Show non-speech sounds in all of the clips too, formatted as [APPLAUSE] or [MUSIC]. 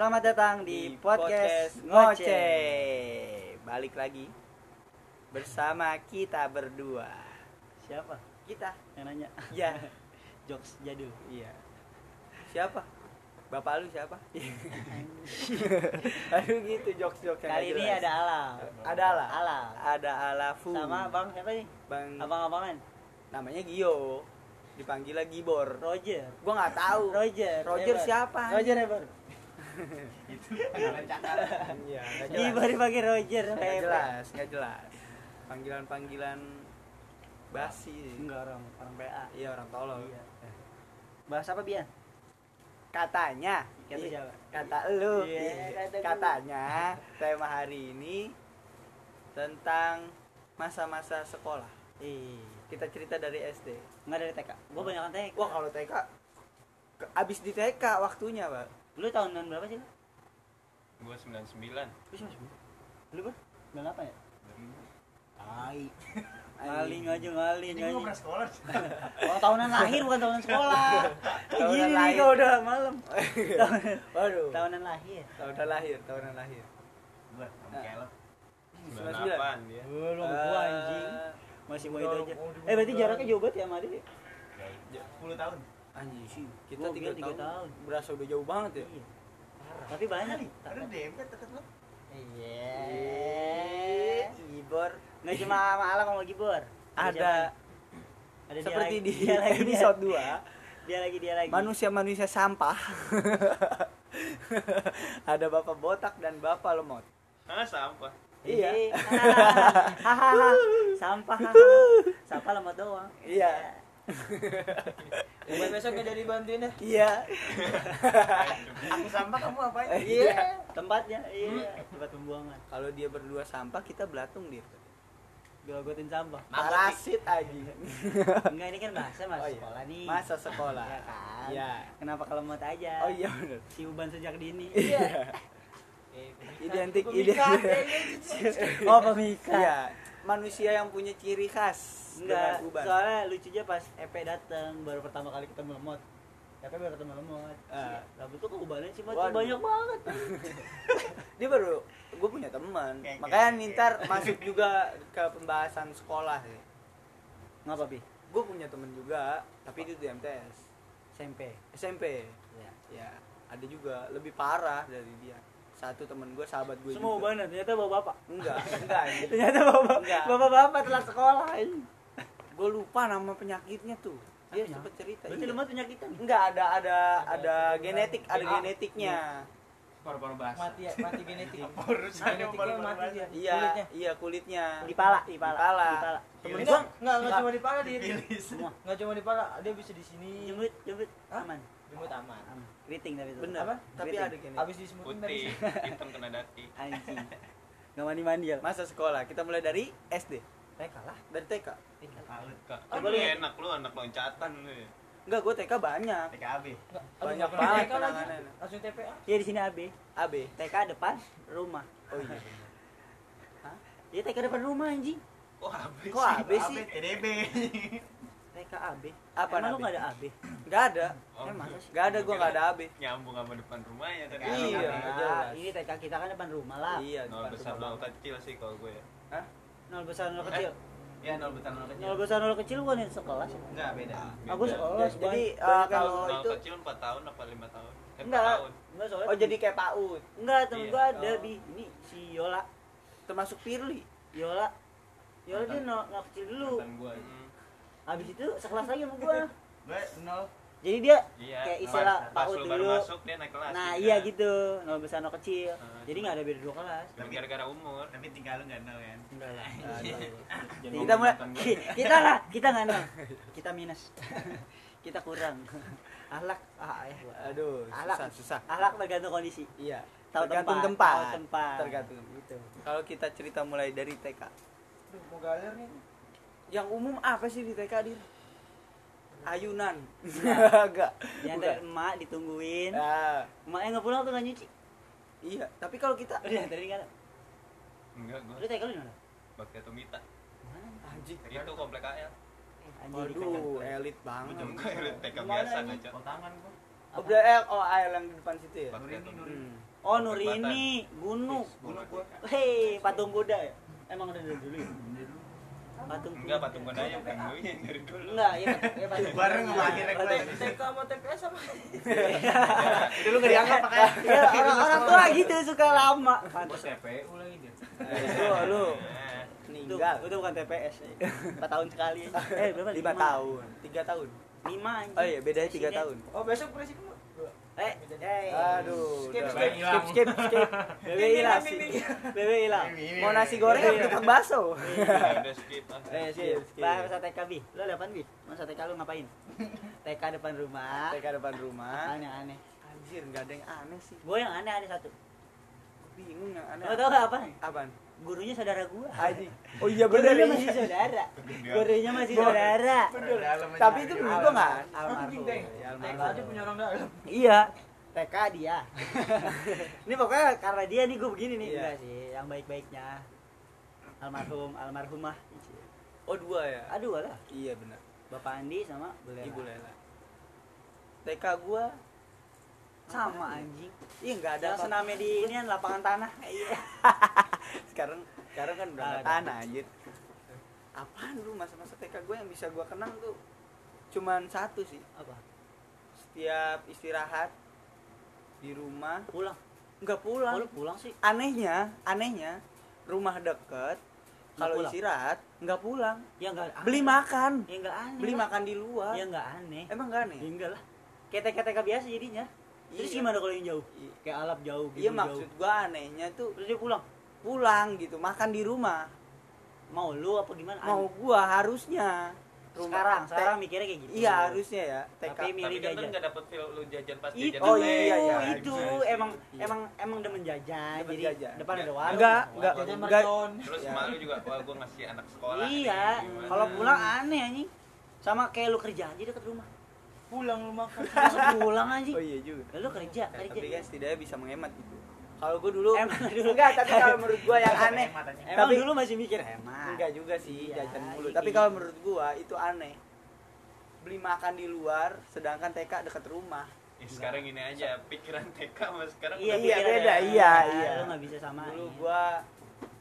Selamat datang di, podcast, Ngoceh. Ngoceh. Balik lagi bersama kita berdua. Siapa Kita, yang nanya? ya, [LAUGHS] Jokes jadul. iya. Siapa? Bapak lu siapa? [LAUGHS] Aduh gitu jokes-jokes Kali ini ada Ala. ada ala, Ala. ada Alafu, Sama Bang siapa nih? Bang, Abang-abangan. namanya Gio, dipanggil lagi Bor. Roger. Gua nggak tahu. Roger. Roger Eber. siapa? Roger Eber. [LAUGHS] Iya, Di jelas. baru pakai Roger. Nggak jelas, nggak jelas. Panggilan-panggilan basi. Enggak orang orang PA. Iya orang tolol. Iya. Bahas apa Bian? Katanya, Kata i- siapa? kata lu, Iya, i- kata gua. katanya tema hari ini tentang masa-masa sekolah. Eh, Kita cerita dari SD. enggak dari TK. Gua banyak kan TK. Wah kalau TK, abis di TK waktunya pak. Lu tahunan berapa sih? lu? Gua 99 Lu siapa sih? Lu ber? 98 ya? Tai. [LAUGHS] Ngaling aja ngaling Ini ngaling. pernah sekolah. [LAUGHS] Oh tahunan lahir bukan tahunan sekolah. [LAUGHS] Tahunan Gini nih kalau udah malam. Tahunan- Waduh. tahunan lahir. Tahunan lahir, tahunan lahir. Gue, sama kayak lo. 98 dia lu gua anjing. Eh, Masih mau itu aja. Eh berarti gua. jaraknya jauh banget ya sama Adit? ya? 10 tahun. Anjing sih, kita Gua tiga tiga tahun, tahun. Berasa udah jauh banget ya. Iya. Tapi banyak nih. Ada dempet deket lo. Iya. Ibor Nggak cuma sama Alam sama Gibor. ada Ada dia seperti lagi, di dia lagi, dia- episode 2 Dia lagi dia lagi. manusia-manusia sampah. [LAUGHS] ada bapak botak dan bapak lemot. ah sampah Iya. Iya. [LAUGHS] Sampah. Sampah lemot doang. Iya. Buat besok gak jadi bantuin ya. Iya. Aku sampah kamu apain? Iya. Tempatnya. Iya. Tempat pembuangan. Kalau dia berdua sampah, kita belatung dia. Gelogotin sampah. Parasit aja. Enggak ini kan bahasa masa Oh, iya. sekolah nih. Masa sekolah. Iya kan. Iya. Kenapa kalau lemot aja? Oh iya benar. Si uban sejak dini. Iya. Identik Pemikat, identik. Oh pemikat. Iya. Manusia yang punya ciri khas Enggak. Soalnya lucunya pas EP datang baru pertama kali ketemu lemot. EP baru ketemu lemot. Ah. Rambut tuh keubanan sih. Waduh. banyak banget. [LAUGHS] dia baru gue punya teman makanya nintar masuk juga ke pembahasan sekolah sih Ngapa bi? gue punya temen juga tapi itu di MTS SMP. SMP Ya. ya ada juga lebih parah dari dia satu temen gue sahabat gue Semua juga ubanan ternyata bawa bapak. enggak enggak Ternyata bapak Enggak. bapak-bapak telat sekolah. ini. gue lupa nama penyakitnya tuh dia Apa sempet cerita Berarti iya. lemot penyakitan. enggak ada ada ada genetik ada Ah. genetiknya paru-paru basah Mati ya, mati genetik. [LAUGHS] Genetiknya mati dia. iya Kulitnya. iya kulitnya Di pala, di pala. Di pala. Di pala. temen gue enggak enggak enggak cuma di pala dia. Semua. Enggak cuma di pala, dia bisa di sini. Jemput, jemput. Aman. Jemput aman. Aman. Keriting tapi itu. bener Apa? tapi Keriting. ada genetik Habis disemutin putih tadi. hitam kena daki [LAUGHS] Anjing. Enggak mandi-mandi ya. masa sekolah kita mulai dari SD TK lah. dari TK kak Coba lu lihat. enak lu anak loncatan lu ya enggak gue TK banyak TKB. Banyak Aduh, banget TK lagi. Langsung TPA. Iya di sini AB. AB TK depan rumah. oh iya Iya TK depan rumah anjing. oh habis kok AB sih TDB. [LAUGHS] TK AB. Apa Emang lu enggak ada AB? nggak ada Oh, Eh, masa sih? nggak ada gue nggak ada AB nyambung sama depan rumahnya tadi Iya, Nah, jelas. ini TK kita kan depan rumah lah. iya nol besar nol kecil sih kalau gue ya Hah? Nol besar nol kecil. Ya nol besar nol kecil. Nol besar nol kecil bukan itu sekelas. ya? Enggak beda. Aku Beda. sekelas. jadi eh, banyak kalau yang- nol itu kecil 4 tahun apa 5 tahun eh, 4 enggak, tahun enggak soalnya. oh jadi kayak PAUD enggak temen Iya. gua ada Oh. bi ini si Yola. termasuk Firly Yola. Yola dia nol, nol kecil dulu. Mantan gua Habis itu sekelas lagi sama gua. [LAUGHS] Gue nol. Jadi dia iya kayak istilah PAUD dulu. masuk dia naik kelas Nah, gitu iya kan. gitu. Nol besar nol kecil. Ah, Jadi enggak ada beda dua kelas. cuma gara-gara umur Tapi tinggal lu enggak nol kan. Enggak lah. Jangan [LAUGHS] Kita mulai- kita lah, kita nggak nol. [LAUGHS] Kita minus. kita kurang. Ahlak, ah, ya. aduh Ahlak. susah susah Ahlak tergantung kondisi. iya Tahu tergantung tempat, tempat, tahu tempat. tergantung Gitu. kalau kita cerita mulai dari TK Duh, mau galer nih. Yang umum apa sih di TK dir ayunan Iya. enggak [LAUGHS] Diantar bukan emak ditungguin. ah Emaknya nggak pulang tuh nggak nyuci. iya tapi kalau kita Udah dari kan. enggak gua Lu TK lu di mana? bakti atau mita Mana? anjing itu komplek AL Anjing di Waduh, elit banget. Ujung gue TK biasa aja Kau tangan gua. Oh, eh, oh air yang di depan situ ya? Tuh. Hmm. Oh Nurini, Gunung. Gunung gua. Hei, patung kuda ya? Emang udah dari dulu ya? Patung Enggak patung kuda aja bukan gue yang dari dulu. Enggak, iya patung- iya patung [LAUGHS] Bareng sama akhirnya TK sama TPS apa? Dulu nggak dianggap pakai. [LAUGHS] Iya, orang-orang tua gitu suka lama. Pantes. TPU lagi dia. Lu, lu [LAUGHS] Itu, meninggal. itu bukan TPS. 4 tahun sekali. Eh, berapa? Lima tahun, tiga tahun. 5 anjing. Oh iya, bedanya tiga tahun. Oh besok presiden. Eh, eh. Aduh, Skip, skip, skip, skip, skip. Bebe hilang. Bebe hilang. Mau nasi goreng apa tukang bakso? udah skip. Eh, Skip, skip. skip. Bahasa TK Bi. Lu ada apaan Bi? Masa TK lu ngapain? [LAUGHS] TK depan rumah. TK depan rumah. Apaan yang aneh? Anjir, nggak ada yang aneh sih. Gue yang aneh ada satu. Bingung yang aneh. Lo tau gak apa? Apaan? Gurunya saudara gua. Anjing. [LAUGHS] Oh iya bener Gurunya ya. masih saudara. Gurunya masih Gua- saudara. Tapi itu menurut gua nggak Anjing, Deng. Ya, TK almarhum. aja punya orang dalam. Iya. TK dia. [LAUGHS] ini pokoknya karena dia nih gue begini nih. Iya. Enggak sih, yang baik-baiknya. Almarhum, almarhumah. Oh dua ya? Aduh lah. Iya benar. Bapak Andi sama Bu Lela. Ibu Lela. TK gua Sama anjing. Iya nggak ada Yang senamnya di ini kan lapangan tanah. [LAUGHS] Iya. sekarang sekarang kan udah nggak tanah anjir apaan lu masa-masa TK gue yang bisa gue kenang tuh cuman satu sih Apa? setiap istirahat di rumah Pulang. nggak Oh, pulang lu pulang sih. anehnya anehnya rumah deket Nggak kalau istirahat nggak pulang Ya enggak beli makan Ya enggak aneh. beli lah. makan di luar Ya enggak aneh. emang gak aneh Ya enggak lah. Kayak TK-TK biasa jadinya. Terus Iya. gimana kalau yang jauh? I- Kayak alap jauh gitu. iya jauh. maksud gua anehnya tuh Terus dia pulang. pulang gitu makan di rumah Mau lu apa gimana? mau Aneh. gua harusnya Rumah- sekarang, Te- sekarang mikirnya kayak gitu. iya harusnya ya TK Tapi milih Tapi kan lu jajan. nggak dapet feel lu jajan pas itu jajan Oh, dulu. iya, iya. itu Iya. emang Iya. emang emang demen jajan Demen jadi jajan. depan Iya. ada warung enggak enggak Jajan enggak. Terus Ya. malu juga, wah gue ngasih anak sekolah. iya kalau pulang aneh anjing sama kayak lu kerja aja deket rumah Pulang lu makan. [LAUGHS] masa pulang anjing. Oh iya juga. Lu kerja Ya, kerja. tapi kan setidaknya bisa menghemat gitu kalau gue dulu Emang [LAUGHS] dulu. enggak tapi kalau menurut gue yang aneh emang tapi- dulu masih mikir hemat. Enggak juga sih Iya, jajan mulu. iya. tapi kalau menurut gue itu aneh. Beli makan di luar sedangkan TK dekat rumah. Ya, sekarang ini aja pikiran TK sama sekarang iya, udah Iya, beda, ada. iya, iya. lu nggak bisa sama dulu gue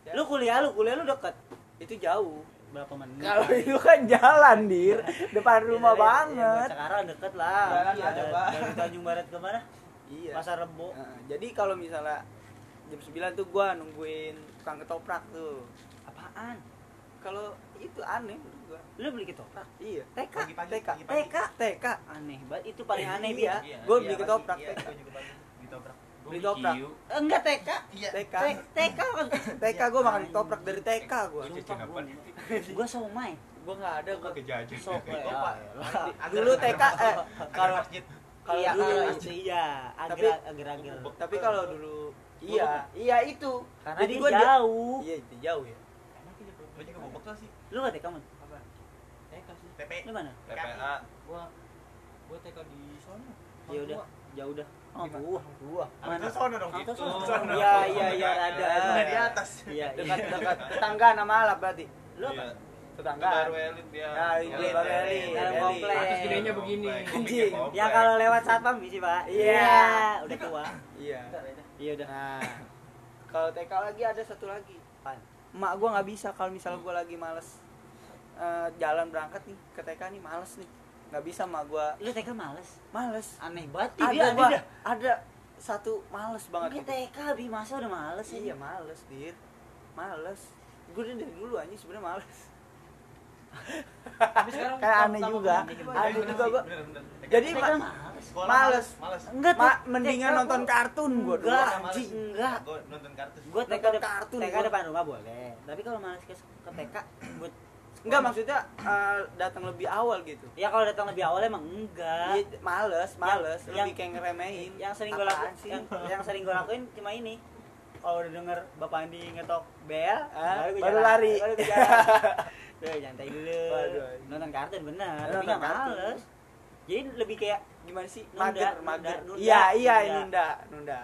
lu kuliah lu kuliah lu deket? Itu jauh berapa menit? Kalau itu kan jalan dir. Depan rumah Ya, banget. buat sekarang deket lah. Jalan Iya, aja, Pak. dari Tanjung Barat ke mana? Iya. Pasar Rebo. Nah, jadi kalau misalnya jam 9 tuh gue nungguin tukang ketoprak tuh. Apaan? Kalau itu aneh gue lu beli ketoprak? Iya. TK Pagi-pagi, TK pagi-pagi. TK TK aneh banget. Itu paling aneh iya. Dia gue Iya, beli pagi. ketoprak Iya, TK gua beli toprak. ciu. enggak TK Iya. TK TK kan [LAUGHS] TK gue makan ketoprak dari TK gue apa [LAUGHS] gua somai gue nggak ada Gua gue kagak jajan. sok ya Bapak. dulu TK eh Kalau masjid. kalau iya dulu kalau itu iya Tapi- agar agar agar tapi kalau dulu iya iya itu karena jadi gue jauh iya itu jauh ya Gua juga mau bekal sih. lu gak TK man TK sih. TP. lu mana TPA. Gua gua TK di sono. ya udah jauh dah oh gua gua Mana sono dong. Itu Itu. sono. iya iya iya ada Ada di atas. iya dekat iya dekat tetangga nama Alap berarti lu apa Iya. tetangga Baru elit dia. Ah, iya, Elit, baru elit. Dalam komplek. Atas gedenya begini. Anjing. yang kalau lewat satpam misi pak Iya. udah tua iya iya udah nah kalau TK lagi ada satu lagi Apaan? emak gue nggak bisa kalau misal gue lagi males eh, jalan berangkat nih ke TK nih males nih nggak bisa emak gue lu TK males? Males. Aneh banget. Ada dia gua, ada ada satu males banget Mungkin TK bi masa udah males ya iya males dir males. Gue dari dulu aja sebenarnya males. Tapi sekarang [LAUGHS] kayak aneh juga. begini. ada juga bener. jadi TK ma- males. Sekolah males. Males. enggak ma- mendingan nonton kartun gue dulu. Enggak, anjing enggak. Gua nonton kartun. gue TK kartun TK depan rumah boleh. Tapi kalau males ke, ke TK buat enggak maksudnya eh, datang lebih awal gitu ya kalau datang lebih awal emang enggak Iya, males, males, Yang- lebih yang- kayak ngeremehin. yang sering gue lakuin sih? yang, yang sering gue lakuin cuma ini kalau udah denger bapak Andi ngetok bel Ah, gua baru jalan. lari. baru gue jalan [LAUGHS] Tuh, nyantai dulu Waduh, nonton kartun bener Nonton tapi nggak kartun. males jadi lebih kayak Gimana sih? Nunda, Mager, nunda, mager. nunda, Iya, iya, nunda. nunda, nunda.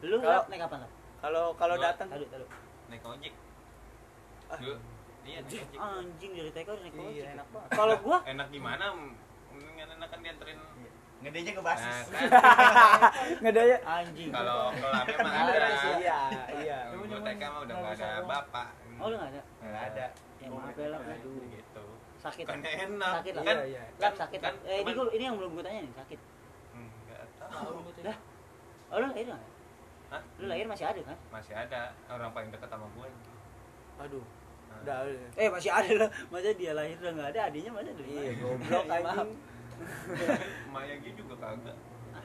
lu kalau naik kapan lah Kalau kalau datang Naik ojek. Ah. Gua Iya, ojek. anjing dari TK udah naik Iya, ojek enak banget. kalau gua Enak gimana? Mendingan enakan dianterin Nggak Gedenya ke Nah, basis. kan [LAUGHS] ngedaya Anjing. kalau kelamnya mah Ada iya iya gua TK mah udah nggak ada bapak. Oh, lu enggak ada. Nggak ada. Ya maaf ya lah. Gitu. Sakit. Kan enak. Sakit lah. Kan iya iya Lap sakit. kan eh, ini gua, ini yang belum gue tanya nih, sakit. Enggak tahu. Lah. Oh, lu lahir enggak? Hah? Lu lahir masih ada kan? Masih ada orang paling dekat sama gue. aduh Nah, udah. Eh, masih ada lah. Masa dia lahir udah enggak ada, adiknya mana ada? iya goblok Iya, maaf. anjing [LAUGHS] Emak Yagi juga kagak.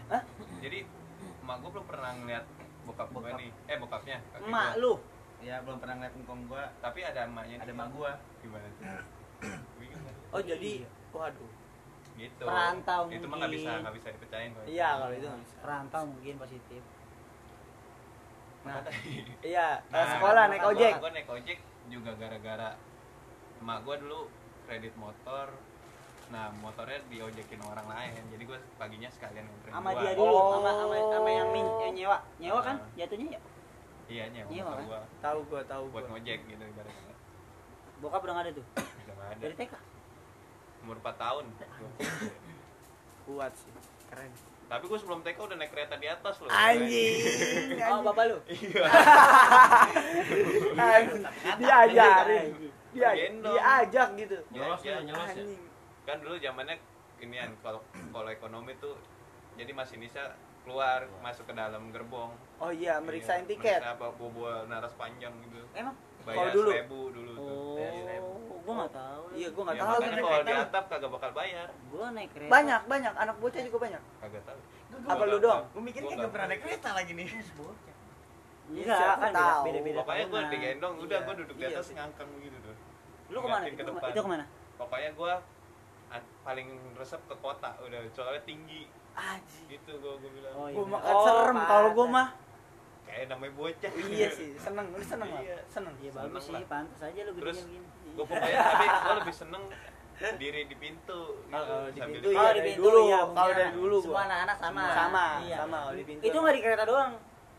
Hah? Jadi emak gue belum pernah ngeliat bokap gue Bokap. nih. Eh bokapnya. Emak lu. Ya belum pernah ngeliat ngkong gua. Tapi ada emaknya. Ada emak gua. Gimana tuh? [COUGHS] Oh jadi waduh Gitu. Perantau Itu mah nggak bisa mungkin. nggak bisa dipercayain kalau iya kalau itu nggak bisa. Perantau mungkin positif. nah iya Nah, sekolah naik gua- ojek Gua naik ojek juga gara-gara emak gua dulu kredit motor. Nah, motornya diojekin orang lain. Jadi gua paginya sekalian nganterin Sama dia dulu, Oh. sama sama sama yang, min, yang nyewa. Nyewa kan Ah. jatuhnya ya? Iya, nyewa Nyewa kan? gua tahu gua tahu buat gua ngojek gitu gara-gara. Bokap udah nggak ada tuh. Udah nggak ada. Dari TK. Umur 4 tahun. [LAUGHS] kuat sih keren Tapi gua sebelum TK udah naik kereta di atas loh. anjing Oh, bapak lu. Iya. Diajarin dia diajak gitu Nyolos ya, nyolos ya. kan dulu zamannya ginian kalau kalau ekonomi tuh jadi masinisnya keluar masuk ke dalam gerbong oh iya meriksain Iya, tiket meriksa apa bawa naras panjang gitu Emang? bayar dulu? seribu dulu tuh Oh. Gua nggak tahu. iya gua nggak Ya, tahu makanya kalau di atap kagak bakal bayar Gua naik kereta. banyak banyak anak bocah juga banyak kagak tahu Apa Gua lu nggak doang? tahu. Gua mikir Gua kayak nggak gak pernah naik kereta lagi nih. Enggak, Siapa kan tahu. beda-beda. pokoknya gue digendong udah Iya. gue duduk di Iya atas ngangkang gitu tuh Lu ke mana? Itu, itu ke mana? pokoknya gue paling resep ke kota udah soalnya tinggi anjing gitu gue gue bilang Oh, iya. gua makan Oh, serem kalau gua pantas. mah kayak namanya bocah iya sih seneng lu seneng lah Iya. seneng Iya bagus Seneng sih, lah. pantas aja lu Terus, gue pokoknya tapi gue [LAUGHS] lebih seneng diri di pintu gitu, Oh, kalau di pintu di- iya Oh, di dari pintu, dulu iya, kalau dari dulu Semua anak-anak sama. sama Iya. sama kalau di pintu Itu nggak di kereta doang.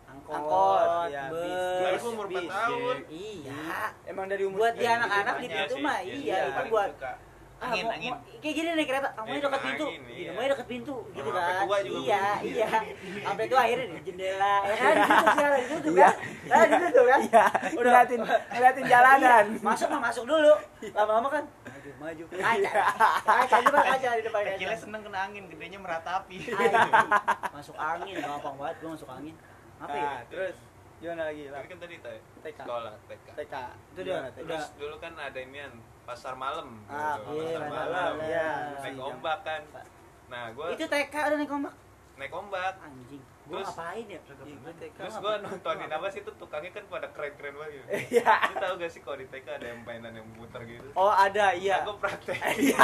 Angkot, Angkot, iya, bis. Tapi bus. gue umur 4 bis, tahun Iya. emang dari umur Buat dia anak-anak di Iya pintu mah iya iya, itu buat Ah, Angin, angin. kayak gini naik kereta, kamu Eh, dekat pintu, angin, gitu, iya. dekat pintu, gitu sampai kan? tua juga Iya, begitu. iya. Sampai itu akhirnya di jendela, ya kan? Gitu sih, ada di situ kan? Di situ kan? iya ngeliatin ngeliatin jalanan Iya, masuk mah masuk dulu. Lama-lama kan maju, maju. Kaca. Kaca di depan kaca di depan kaca. Kecilnya seneng kena angin, gedenya meratapi. Anjing. Masuk angin, gampang banget gua masuk angin. Apa ya? nah terus gimana lagi lah kan tadi TK sekolah TK TK Itu dia, udah. terus dulu kan ada inian pasar malam Ah, gitu. iya, pasar malam. Iya. naik ombak kan nah gue Itu TK udah naik ombak. naik ombak Anjing. Gua Terus- ngapain ya? Iya, gua TK. terus gue nontonin apa sih tuh tukangnya kan pada keren-keren banget iya lu tau gak sih kalau di TK ada yang mainan yang muter gitu oh ada iya gue praktek [LAUGHS] Iya.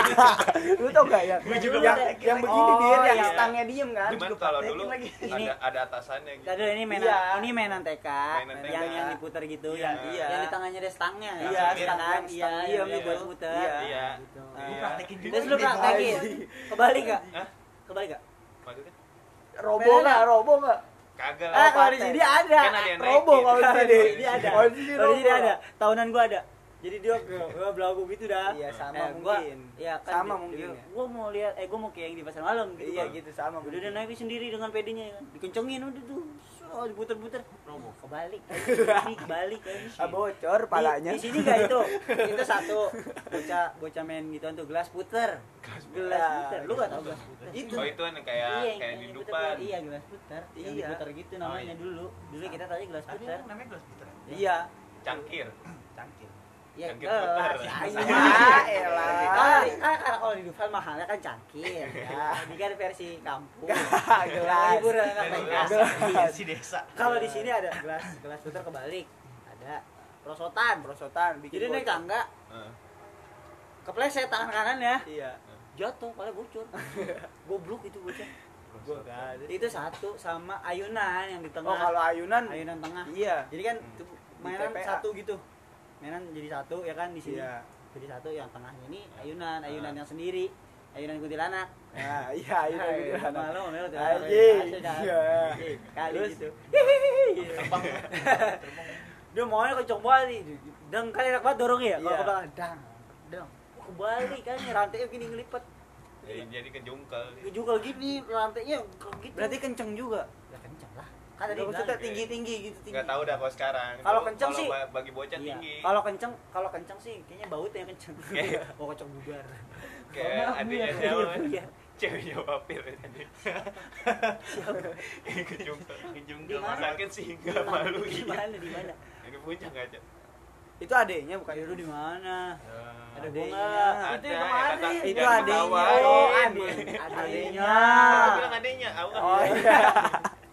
lu tau gak ya Gua juga yang yang lagi. begini dia Oh, yang iya. stangnya diem kan cuman Gua kalau dulu lagi. Ada ada atasannya gitu Tadi ini mainan, Iya. ini mainan TK, Mainan yang TK. yang diputer gitu, Iya, yang iya. yang di tangannya ada stangnya. Iya, Yang stang- kan, yang iya, stang yang diem buat gitu. muter. Iya. Iya. Gitu. Gua Iya. Terus lu di praktekin, kebalik gak? Hah? Kebalik gak? Robo nggak robo nggak kagak Ah, kalau di sini ada. Kan ada yang robo kalau di sini di sini ada. kalau di sini ada. Tahunan gua ada. Jadi dia gua belagu gitu dah. Iya, sama Eh, gua- mungkin. Iya, kan Sama dia- mungkin dia- ya. Gua mau lihat eh gua mau kayak yang di pasar malam gitu. iya gitu sama Udah dia naik sendiri dengan pedenya kan. Dikencengin udah tuh. So, diputer-puter. Robo. Kebalik. Ini [LAUGHS] kebalik kan. bocor Di, palanya di sini gak itu. Itu satu. Bocah bocah main gitu tuh gelas puter. Gelas puter. Lu gak tau gelas puter? itu oh itu kan yang kayak Iya, kayak yang di diputer, depan Iya, gelas puter. Yang Iya. diputer gitu namanya iya. dulu. Dulu kita tadi gelas puter. yang namanya gelas puter. iya cangkir Cangkir. Iya, Cangkir gelas. puter. Ya, ah iya. [LAUGHS] elah Ah, ah, karena kalau di Dufan mahalnya kan cangkir. Ya, [LAUGHS] ini kan versi kampung. gelas Hiburan anak Gelas. Si desa. Kalau di sini ada gelas gelas puter kebalik. Ada prosotan. prosotan bikin Jadi naik bocor. tangga, kepleset tangan kanannya, iya jatuh, kepala bocor. [LAUGHS] Goblok itu ada Itu satu sama ayunan yang di tengah. oh kalau ayunan ayunan tengah. iya Jadi kan Hmm. mainan satu gitu. Mainan jadi satu ya kan di sini. iya Jadi satu yang tengahnya ini ayunan, ayunan yang sendiri. Ayunan kuntilanak. nah iya ayunan gitu kan Malu, malu, tuh. Iya. Kali gitu. Dia maunya kenceng banget. Dang kan enak banget dorongnya ya. Kalau Iya. ke belakang dang. Dang. Wah, Kebalik kan rantainya gini ngelipet. jadi jadi kejungkel juga gini lantainya gitu berarti kenceng juga ya kan tadi maksudnya tinggi tinggi gitu tinggi. Nggak tahu dah kalau sekarang. Kalau kenceng sih- ba- bagi bocah iya. tinggi. Kalau kencang kalau kencang sih kayaknya bautnya yang kencang oh [LAUGHS] kocok bugar kayak adiknya Iya, siapa? Iya. ceweknya wapir tadi kejungkel Kejungkel sakit sih nggak malu. Di iya mana di mana ini puncak aja itu adeknya bukan? Lu di mana? Ada gua Adeknya. nggak? Ada Itu yang ya kemarin. kata Itu adeknya. Oh, adeknya. adeknya. Aku bilang adeknya aku kan oh iya [LAUGHS]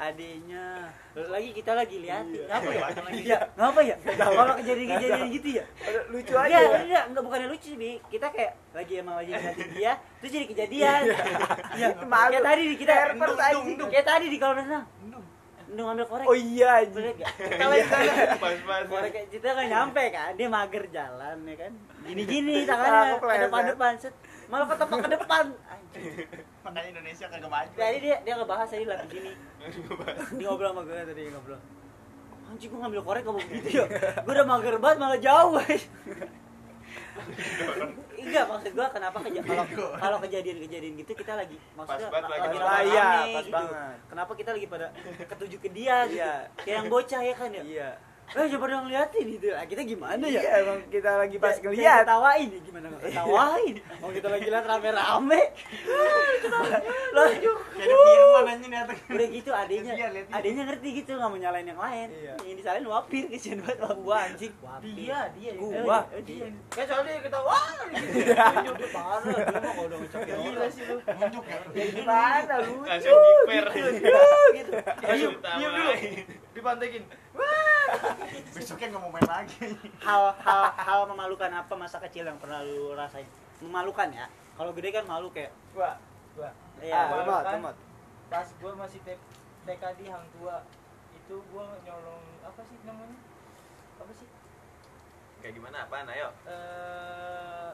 adiknya. Lagi kita lagi liatin. Apa ya? Iya. Ngapa ya? Kalau kejadian-kejadian gitu ya? Lucu aja enggak, enggak bukannya lucu bi. Kita kayak lagi emang lagi ngeliatin dia, terus jadi kejadian. Iya, Malu. kayak tadi di kita Kayak tadi di kolam renang. Endung. Ambil korek. oh iya Bener gak? kita lagi sana. Pas-pas Korek kita kan nyampe kan, dia mager jalan ya kan. Gini-gini tangannya ke depan-depan. Malah ketepak ke depan. [LAUGHS] Makanya Indonesia kagak maju. Tadi dia dia ngebahas tadi lagi gini. [LAUGHS] Dia ngobrol sama gue tadi ngobrol. Anjing gua ngambil korek kamu gitu ya. Gua udah mager banget malah jauh. guys. Enggak maksud gua kenapa keja kalau kalau kejadian-kejadian gitu kita lagi maksudnya Pas banget lagi lagi pas rame iya, gitu. pas banget. Kenapa kita lagi pada ketuju ke dia gitu. Iya. Kayak yang bocah ya kan ya. iya Eh coba dong ngeliatin gitu. Nah, kita gimana ya? iya emang kita lagi pas Kayak- ngeliat ketawain ya gimana nggak ketawain [LAUGHS] mau kita lagi lihat rame-rame [LAUGHS] loh Kayak ada Firman aja nih atas. udah gitu adenya liat dia. adenya ngerti gitu nggak mau nyalain yang lain Iya. yang disalahin wapir kesian banget wapir gua anjing wapir Dia, dia. Gua. Eh, dia Kayak soalnya dia ketawa. Tunjuk [LAUGHS] dia parah dia mah kalau udah ngecokin Gila sih lu. Nunjuk ya. ya gimana lu langsung jiper gitu Diam dulu. Dipantekin. Besoknya nggak mau main lagi. hal hal hal memalukan apa masa kecil yang pernah lu rasain memalukan ya kalau gede kan malu kayak Gua, gua. Iya, ah kan? lemot Pas gua masih TK di Hang Tua, itu gua nyolong apa sih namanya? Apa sih? kayak gimana apaan ayo Eh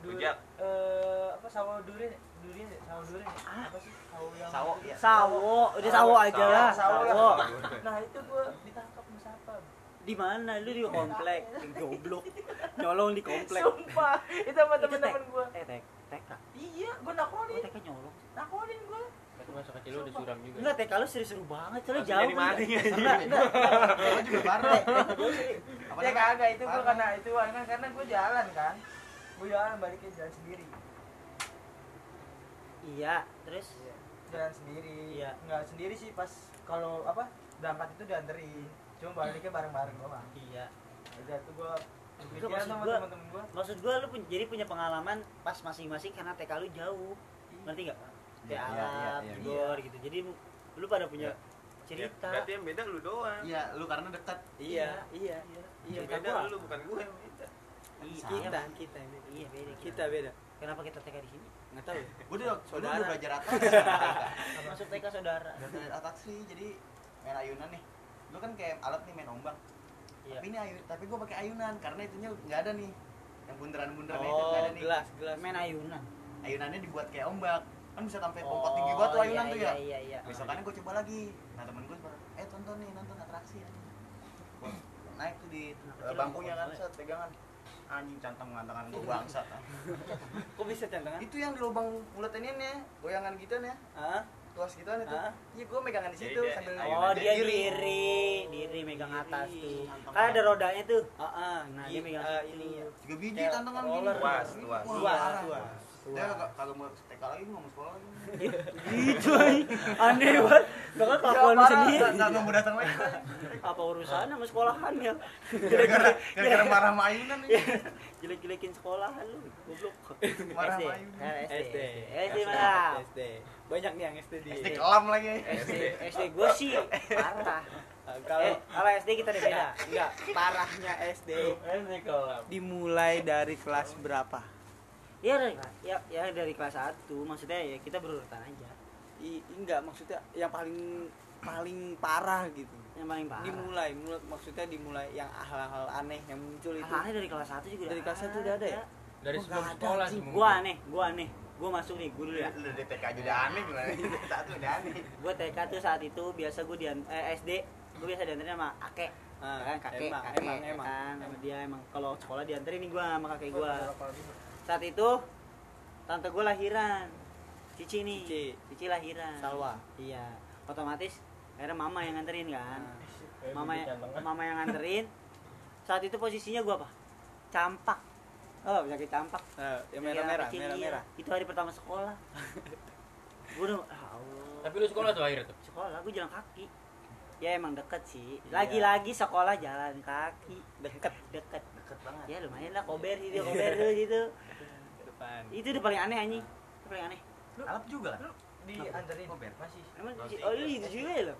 Rujak. eh apa sawo durian durian ya? sawo durian ya? apa sih? Sawo yang Sawo, iya. sawo. Udah sawo aja. Lah sawo. Sawo. Nah itu gua ditangkap sama siapa? Di mana? Lu di komplek. [LAUGHS] Goblok. Nyolong di komplek. Sumpah. Itu sama temen-temen tek- gua. Eh tek. TK iya gua oh nakolin TK nyolong. Nakolin gua. Tapi masa kecil lu udah suram juga. enggak TK lu seru-seru banget soalnya Langsung jauh jadi maling aja. enggak enggak Gua juga parah. Ya kagak itu gua Parah. karena itu karena karena gua jalan kan. Gua jalan baliknya jalan sendiri iya terus? Jalan sendiri. Iya. nggak sendiri sih pas kalau apa berangkat itu dianterin. Cuma baliknya bareng-bareng doang. Iya. Udah tuh gua Itu pikiran maksud sama gua- temen-temen gua maksud gua lu pun- jadi punya pengalaman pas masing-masing karena TK lu jauh. Ngerti nggak? Kayak Iya, iya, alam iya, iya. Bogor gitu. Jadi lu pada punya cerita. Berarti yang beda lu doang. Iya, lu karena dekat. iya iya iya Yang cerita beda gua. lu bukan gue yang beda. Iya, kita kita yang beda. iya beda kita beda kenapa kita TK di sini nggak tahu ya Gue udah, gua Saudara. udah belajar atas. [LAUGHS] masuk TK saudara belajar atraksi, jadi main ayunan nih. Lu kan kayak alat nih main ombak. Iya. Tapi ini ayun, tapi gue pakai ayunan karena itunya nggak ada nih. Yang bundaran-bundaran itu oh nggak ada nih. gelas gelas main ayunan Ayunannya dibuat kayak ombak. Kan bisa sampai Oh, pompa tinggi banget tuh ayunan iya, tuh ya. iya iya iya Besokannya gue coba lagi. Nah temen gue eh tonton nih, nonton atraksi ya. Gua naik tuh di eh, bangkunya kan, set pegangan. Anjing cantang ngantangan gue bangsat. [LAUGHS] kok bisa cantangan Itu yang di lubang mulut ini nih, goyangan gitu nih. ah tuas gitu itu. Hah? Iya, gue megangan di situ Jadi sambil Oh dia diri. diri, diri megang atas tuh. Kan ada rodanya tuh. ah ah Nah, Iya, dia megang eh, situ. ini ya Tiga biji Kayak tantangan gini. Tuas, tuas. Wah, Tuas, parah. tuas. Dia kagak mau TK lagi, mau sekolah lagi. Gitu. Aneh banget. Bahkan kelakuan lu parah, sendiri. nggak- nggak nggak mau datang lagi. Apa urusan sama sekolahan ya? Gara-gara gara-gara marah ayunan nih. Jelek-jelekin sekolahan lu. Goblok. Marah SD. Eh, SD SD mana? SD banyak nih yang SD di SD kelam lagi. SD SD gue sih parah. Ah, Kalau kalau kalau SD kita udah beda. enggak parahnya SD Ini kalau dimulai dari kelas berapa Ya, dari- ya, ya dari kelas 1 maksudnya ya kita berurutan aja. I, enggak maksudnya yang paling paling parah gitu Yang paling parah. dimulai mulai maksudnya dimulai yang hal-hal aneh yang muncul itu Hal-halnya dari kelas 1 juga Dari kelas satu udah ada ya? dari Oh, sebelum sekolah sih Gua aneh, gua aneh. Gua masuk nih, gua dulu ya. Lu dari TK aja udah aneh gimana? [LAUGHS] Satu udah aneh. Gua TK tuh saat itu biasa gua di eh, SD gua biasa dianterin sama kakek. Ah, kan kakek, emang, kakek, emang, ya emang, kan, sama emang. dia emang kalau sekolah dianterin nih gua sama kakek gua. Saat itu tante gue lahiran. Cici nih. Cici. cici lahiran. Salwa. iya. Otomatis akhirnya mama yang nganterin kan. Nah, mama yang mama yang nganterin. Saat itu posisinya gue apa? Campak. Oh penyakit campak? Eh, yang anak kecil, iya. merah-merah. itu hari pertama sekolah. [LAUGHS] Gue udah ah, Allah. Tapi lu sekolah tuh akhirnya tuh. sekolah gue jalan kaki. Ya emang deket sih. Lagi-lagi sekolah jalan kaki. Deket. Deket. Deket banget. Ya lumayan lah. Kober sih dia kober dulu gitu Depan. itu udah paling aneh anjing itu paling aneh alap juga lah Lu dianterin Oh, ber. masih. emang oh lu itu juga ya lo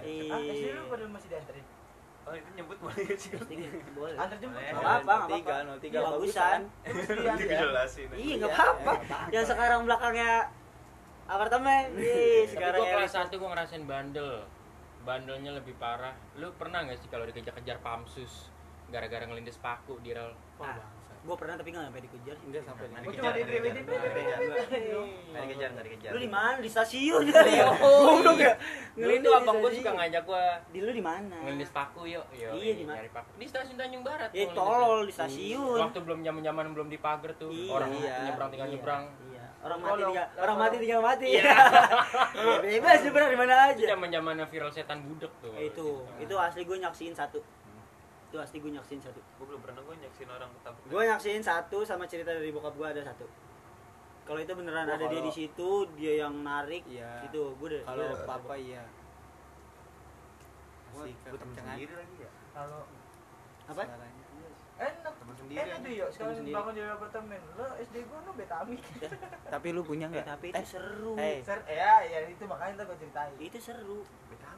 Iya. Ah, SD lu iya pada masih dianterin. Oh itu nyebut boleh sih? Boleh Antar jemput. Boleh. Nggak apa-apa, nggak Tiga, apa-apa. nol tiga Iya, bagusan. Lu mesti diantar. Dijelasin. iya nggak apa-apa yang sekarang belakangnya apartemen iya Tapi sekarang gua ya. kelas 1 gua ngerasain bandel. Bandelnya lebih parah. Lu pernah gak sih kalau dikejar-kejar pamsus gara-gara ngelindes paku di rel? Ah, gue pernah tapi nggak sampai dikejar sih. Sampai Nggak Gua dikejar, cuma di nggak di dikejar. Nggak dikejar. Nggak dikejar, lu di mana? Di stasiun. Kali ya goblok ya Dulu tuh abang gua suka ngajak gua. Di lu di mana? Ngelindes paku yuk. Yuk, Iya, di mana? Di stasiun Tanjung Barat. ya ngelindes. tolol di stasiun. Waktu belum zaman-zaman belum dipagar tuh. Iya, Orang iya, nyebrang tinggal Iya, nyebrang. iya. Orang mati tinggal orang mati tinggal mati. [LAUGHS] Ya bebas nyebrang di mana Itu aja. zaman-zamannya viral setan budek tuh. Eh, itu itu asli gue nyaksiin satu itu asli gue nyaksiin satu. Gue belum pernah gue nyaksin orang ketabrak. gue nyaksiin satu sama cerita dari bokap gue ada satu. Kalau itu beneran Wah, ada dia di situ dia yang narik Iya. itu gue udah Kalau gua udah- papa iya. Gua gua temen sendiri lagi ya? Kalau apa? Enak temen sendiri enak tuh yuk sekarang bangun di apartemen lo SD gua no betamik [LAUGHS] Tapi lu punya Eh, enggak? tapi itu seru. eh. ser ya ya itu makanya ntar gua ceritain. Itu seru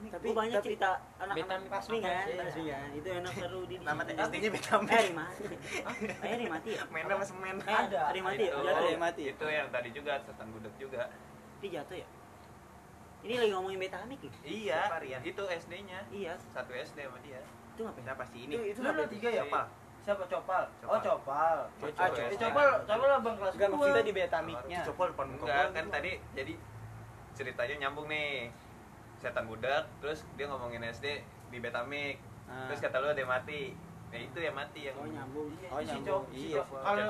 tapi gue banyak tapi- cerita anak-anak pasmi apa kan kan itu enak seru di nama di- SD-nya Betamik eh mati eh ini mati ya main sama semen Ada. ada mati ya jatuh ya yang mati. itu yang tadi juga setan budak juga. dia jatuh ya ini lagi ngomongin betamik loh Iya, itu SD-nya. iya Satu SD sama dia. itu ngapain siapa sih ini itu itu lo tiga ya Siapa? siapa copal oh Copal. copal Copal. ah Co- eh, copal copal abang kelas Enggak gua. maksudnya di betamiknya. Copol depan muka Enggak, gua. kan tadi jadi ceritanya nyambung nih. Setan budak, terus dia ngomongin SD di Betamik. Ah. Terus kata lu ada yang mati. Nah itu yang mati yang oh nyambung Oh, si nyambung. Si Iya. Kalau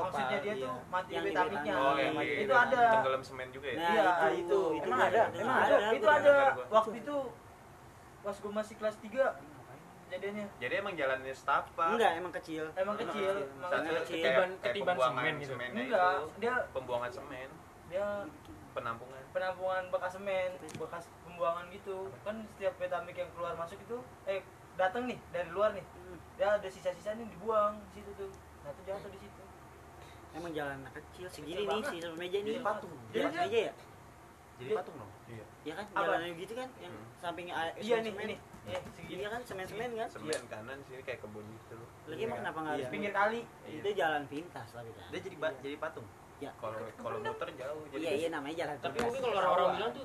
maksudnya dia Iya. tuh mati Yang di betamiknya Betamik. Oh, yang Iya, di itu ada tenggelam semen juga ya? Nah, iya itu, itu, itu emang ada emang ada, itu ada. waktu itu pas gua masih kelas 3 jadinya Jadi emang jalannya setapak. enggak emang kecil emang kecil makanya kecil. kayak, Ketiban- kayak ketiban semen gitu. enggak itu. dia Pembuangan semen, dia penampungan. penampungan bekas semen bekas pembuangan gitu. Kan setiap betamik yang keluar masuk itu eh datang nih dari luar nih. Hmm, dia ada sisa-sisa nih dibuang di situ tuh. Nah itu jatuh di situ. Emang jalan anak kecil segini Kecil nih sisa meja nih. Patung. jadi dia- meja ya? Jadi Dia- patung dong? Ya kan? Apa? jalannya gitu kan? Yang Hmm. sampingnya air iya nih ini. Iya segini. Iya kan? Semen semen kan? Semen kanan sini kayak kebun gitu. Loh. lagi emang kenapa nggak Iya. harus pinggir kali. Itu jalan pintas tapi kan? Dia jadi jadi patung? Ya Kalau kalau muter jauh jadi iya iya namanya jalan Tapi mungkin kalau orang-orang bilang tuh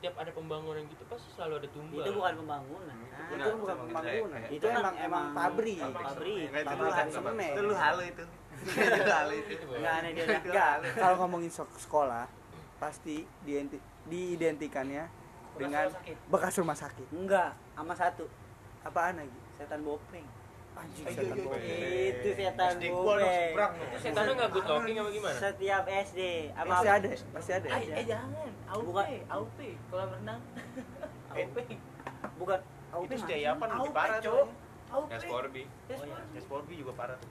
setiap ada pembangunan gitu pasti selalu ada tumbal. itu bukan pembangunan Hmm, Nah, Itu Nah, bukan sama pembangunan. kayak- Itu emang emang pabrik. pabrik itu Pabrik lu halu semen. itu lu halu itu itu halu itu Itu, enggak aneh dia Itu Enggak, kalau ngomongin sekolah pasti diidenti- diidentikannya dengan Bekas rumah sakit. enggak sama satu Apaan lagi? setan bopreng Anjing setan ayo. itu setan seberang Itu setannya nggak good talking apa gimana? setiap SD apa Pasti ada, pasti ada. eh, eh jangan. AUP Bukan- AUP kolam renang. [LAUGHS] AUP bukan itu mana? setiapan lebih AUP parah tuh AUP Gas Corby. Yes, oh iya. Bang. tes Porbi juga parah tuh.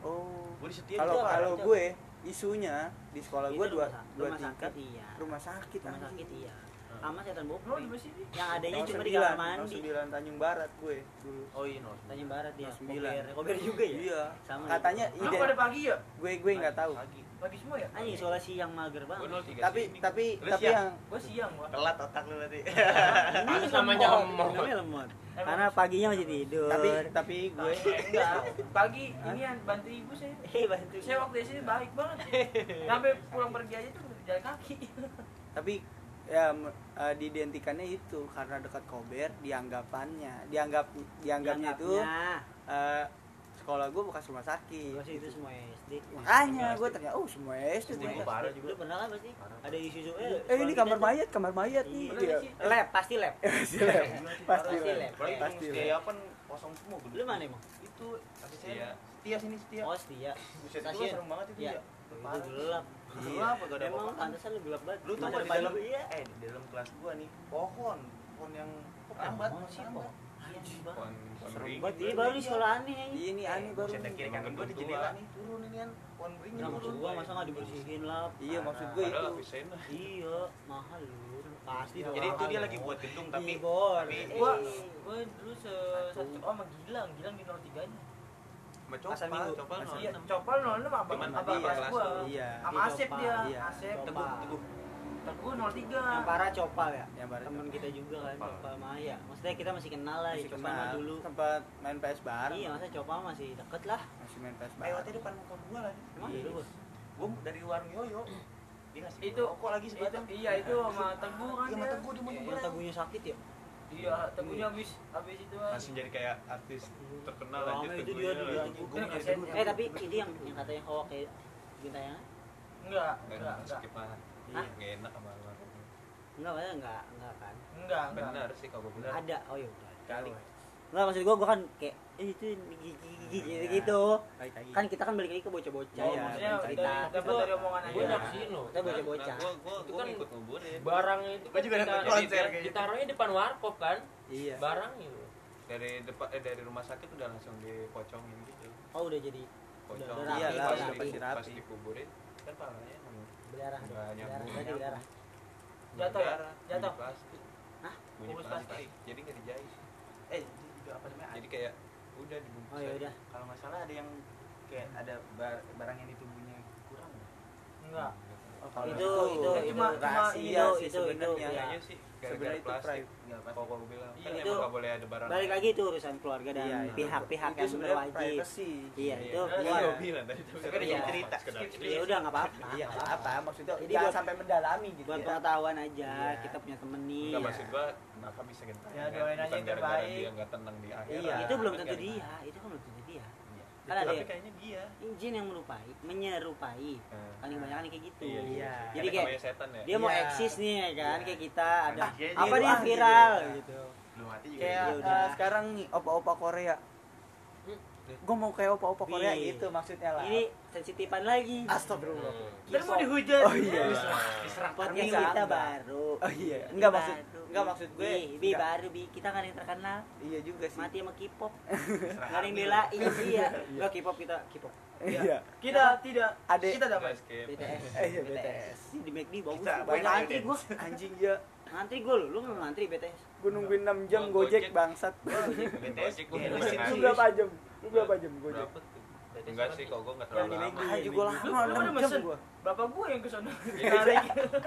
Oh. gue di setia Kalau kalau gue isunya di sekolah Itu gue dua dua rumah tingkat. sakit, iya. Rumah sakit rumah sakit iya sama setan di sini yang adanya cuma di kamar mandi sembilan Tanjung Barat gue dulu. oh iya no Tanjung Barat ya Nomor sembilan. kober kober juga ya? Iya. sama Katanya gitu. Lu ide pada pagi ya? gue gue nggak tahu. pagi. Pagi semua ya? Anjing sekolah siang mager Gue banget 03 Tapi tapi tapi siang? yang gua siang gua telat otak lu tadi Itu namanya lemot. namanya lemot. Karena paginya masih tidur. Tapi tapi gue enggak pagi ini bantu ibu saya. Eh bantu. Saya waktu di sini baik banget. [LAUGHS] Sampai pulang pergi aja tuh jalan kaki. Tapi ya eh, diidentikannya itu karena dekat kober dianggapannya dianggap dianggapnya itu Dianggapnya. eh, sekolah gue bekas rumah sakit. Gua sih itu semua SD makanya gue tanya oh semua SD SD gua parah juga lu pernah kan pasti Parah. ada isu-isu eh ini kamar mayat kamar mayat nih. Iya. Iya. lab. Pasti lab. Pasti lab. Pasti lab. Pasti lab kosong semua gedung. lu mana emang itu Setia. setia sini setia oh setia buset itu serem banget itu Iya. ya itu gelap Lu apa gak ada Emang pantesan lu gelap banget. Lu gak di dalam iya. eh di dalam kelas gua nih pohon pohon yang rambat sih, Pohon pohon Serem banget. Ini baru di sekolah aneh Iya, ini. ini aneh baru dah kiri kanan gua di jendela nih turun ini kan pohon beringin Nah, maksud turun. gua masa nggak dibersihin lah. iya maksud gue Padahal itu. Iya, mahal lu. Pasti dong. Jadi itu dia lagi buat gedung tapi Iya, Bor. tapi- Eh, gua gua dulu se satu oh sama Gilang Gilang di 03 nya Sama Copal. Copal Pasar- iya 06. copal nol enam Teman abang iya, kelas gua iya. sama Iya, Asep dia Iya. Asep teguh teguh teguh 03 Yang parah copal ya. Yang parah Temen kita juga kan, Copal. Maya. Maksudnya kita masih kenal lah, ya, copal mah dulu. sempat main PS bareng Iya, masa copal masih deket lah. masih main PS eh bareng waktu depan muka gua lagi Emang Iya. dulu gua dari warung yoyo itu rokok lagi itu sebatang iya itu sama teguh kan iya dia. Mau Yang nyebrang tagunya sakit ya? iya teguhnya habis habis itu kan. Langsung jadi kayak artis terkenal aja Teguh mau Kasihan. jadi Eh tapi ini yang yang katanya hoax kayak bintangnya enggak Nggak enggak enak, enggak. Skip lah. Hah? Nggak enak sama enggak enggak enggak kan? Enggak enggak. Benar sih kalau bilang. ada oh ya udah. Kali. Enggak maksud gua gua kan kayak eh itu gigi gigi gitu gitu Baik lagi. kan kita kan balik lagi ke bocah-bocah Oh, ya maksudnya cerita dari dapat dari omongan Gue aja nyaksiin loh. kita bocah-bocah Nah, gua gua Itu gua kan ikut nguburin. Barangnya itu Gua juga kita- nonton di- konser kayaknya. ditaruhnya depan warkop kan. iya Barangnya loh. Dari depan eh dari rumah sakit udah langsung dipocongin gitu. oh udah jadi Pocong. Iya rapi. Pas dikuburin kan palanya berdarah Nggak berdarah nyambung. berdarah Jatuh ya? Jatuh? Hah? Bunyi Bungkus plastik. Jadi nggak dijahit. eh apa namanya Jadi kayak udah dibungkus. oh ya udah kalau nggak salah ada yang kayak ada bar- barang yang di tubuhnya kurang enggak Oh, itu itu Itu itu cuma- cuma rahasia itu sih itu itu sebenarnya. ya. Kayaknya sih Sebenarnya gara-gara itu plastik. nggak Kalau gua bilang kan Iya, emang itu nggak boleh ada barang. balik lagi itu urusan keluarga dan Iya, iya. pihak-pihak itu yang berwajib iya itu Iya. keluar Iya, bilang tadi itu Iya. cerita. Sekedar Skip, cerita. ya udah nggak apa-apa iya nggak apa maksudnya Jadi jangan sampai mendalami gitu buat ya. pengetahuan aja Iya. kita punya temen nih Enggak ya. maksud gua kenapa bisa gentayangan Ya, doain aja yang terbaik. dia nggak tenang di akhirat. Iya. itu belum Kan tentu nggak dia itu kan belum Iya. Kan ada Tapi kayaknya dia. jin yang menyerupai. Menyerupai Nah. kan kebanyakan kayak gitu. Iya, Iya. Jadi Kan kayak- setan ya. dia mau Iya. eksis nih ya kan? Iya. kayak kita ada Iya, apa iya, nih ah, viral gitu. gitu belum mati juga. Kayak udah. sekarang nih opa-opa Korea. Gue mau kayak opa-opa Korea Nih. gitu maksudnya lah. Ini sensitifan lagi. Astagfirullah. Ntar mau dihujat. Oh iya. Diserang. Podcast kita baru. Oh iya. Enggak maksud baru. Enggak maksud gue bi, bi enggak. baru bi. Kita nggak ada yang terkenal. Iya juga sih. Mati sama K-pop. Ada yang belain iya. [LAUGHS] Nggak K-pop kita K-pop. Iya. Kita tidak Ada- kita dapat. BTS eh iya BTS Ini di McD bagus Kita banyak ngantri yang gua. anjing ya ngantri gua lu lu ngantri BTS gue nungguin 6 jam gojek Gojek. bangsat. BTS ngasih. lu berapa jam? Lu berapa jam gojek? Enggak sih, kalau gua enggak Yang terlalu lama. Ah juga lu lama lu udah 6 jam mesen gua bapak gue yang ke sana [LAUGHS] Iya.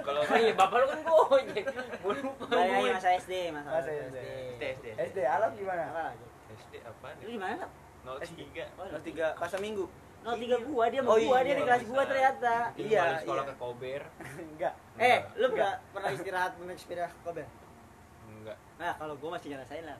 Kalau Oh iya, bapak lu kan gojek. [LAUGHS] Gua lupa. balik lagi masa SD masa SD SD SD SD alam gimana apa SD lu ya? di mana Lap? 03. oh kelas 3 pasar minggu nol tiga gua dia Oh sama gua dia iya, di kelas gua ternyata Iya, sekolah iya. ke Kober. [LAUGHS] enggak eh lu Enggak. pernah pernah istirahat sepeda kober Enggak. nah kalau gua masih ngerasain lah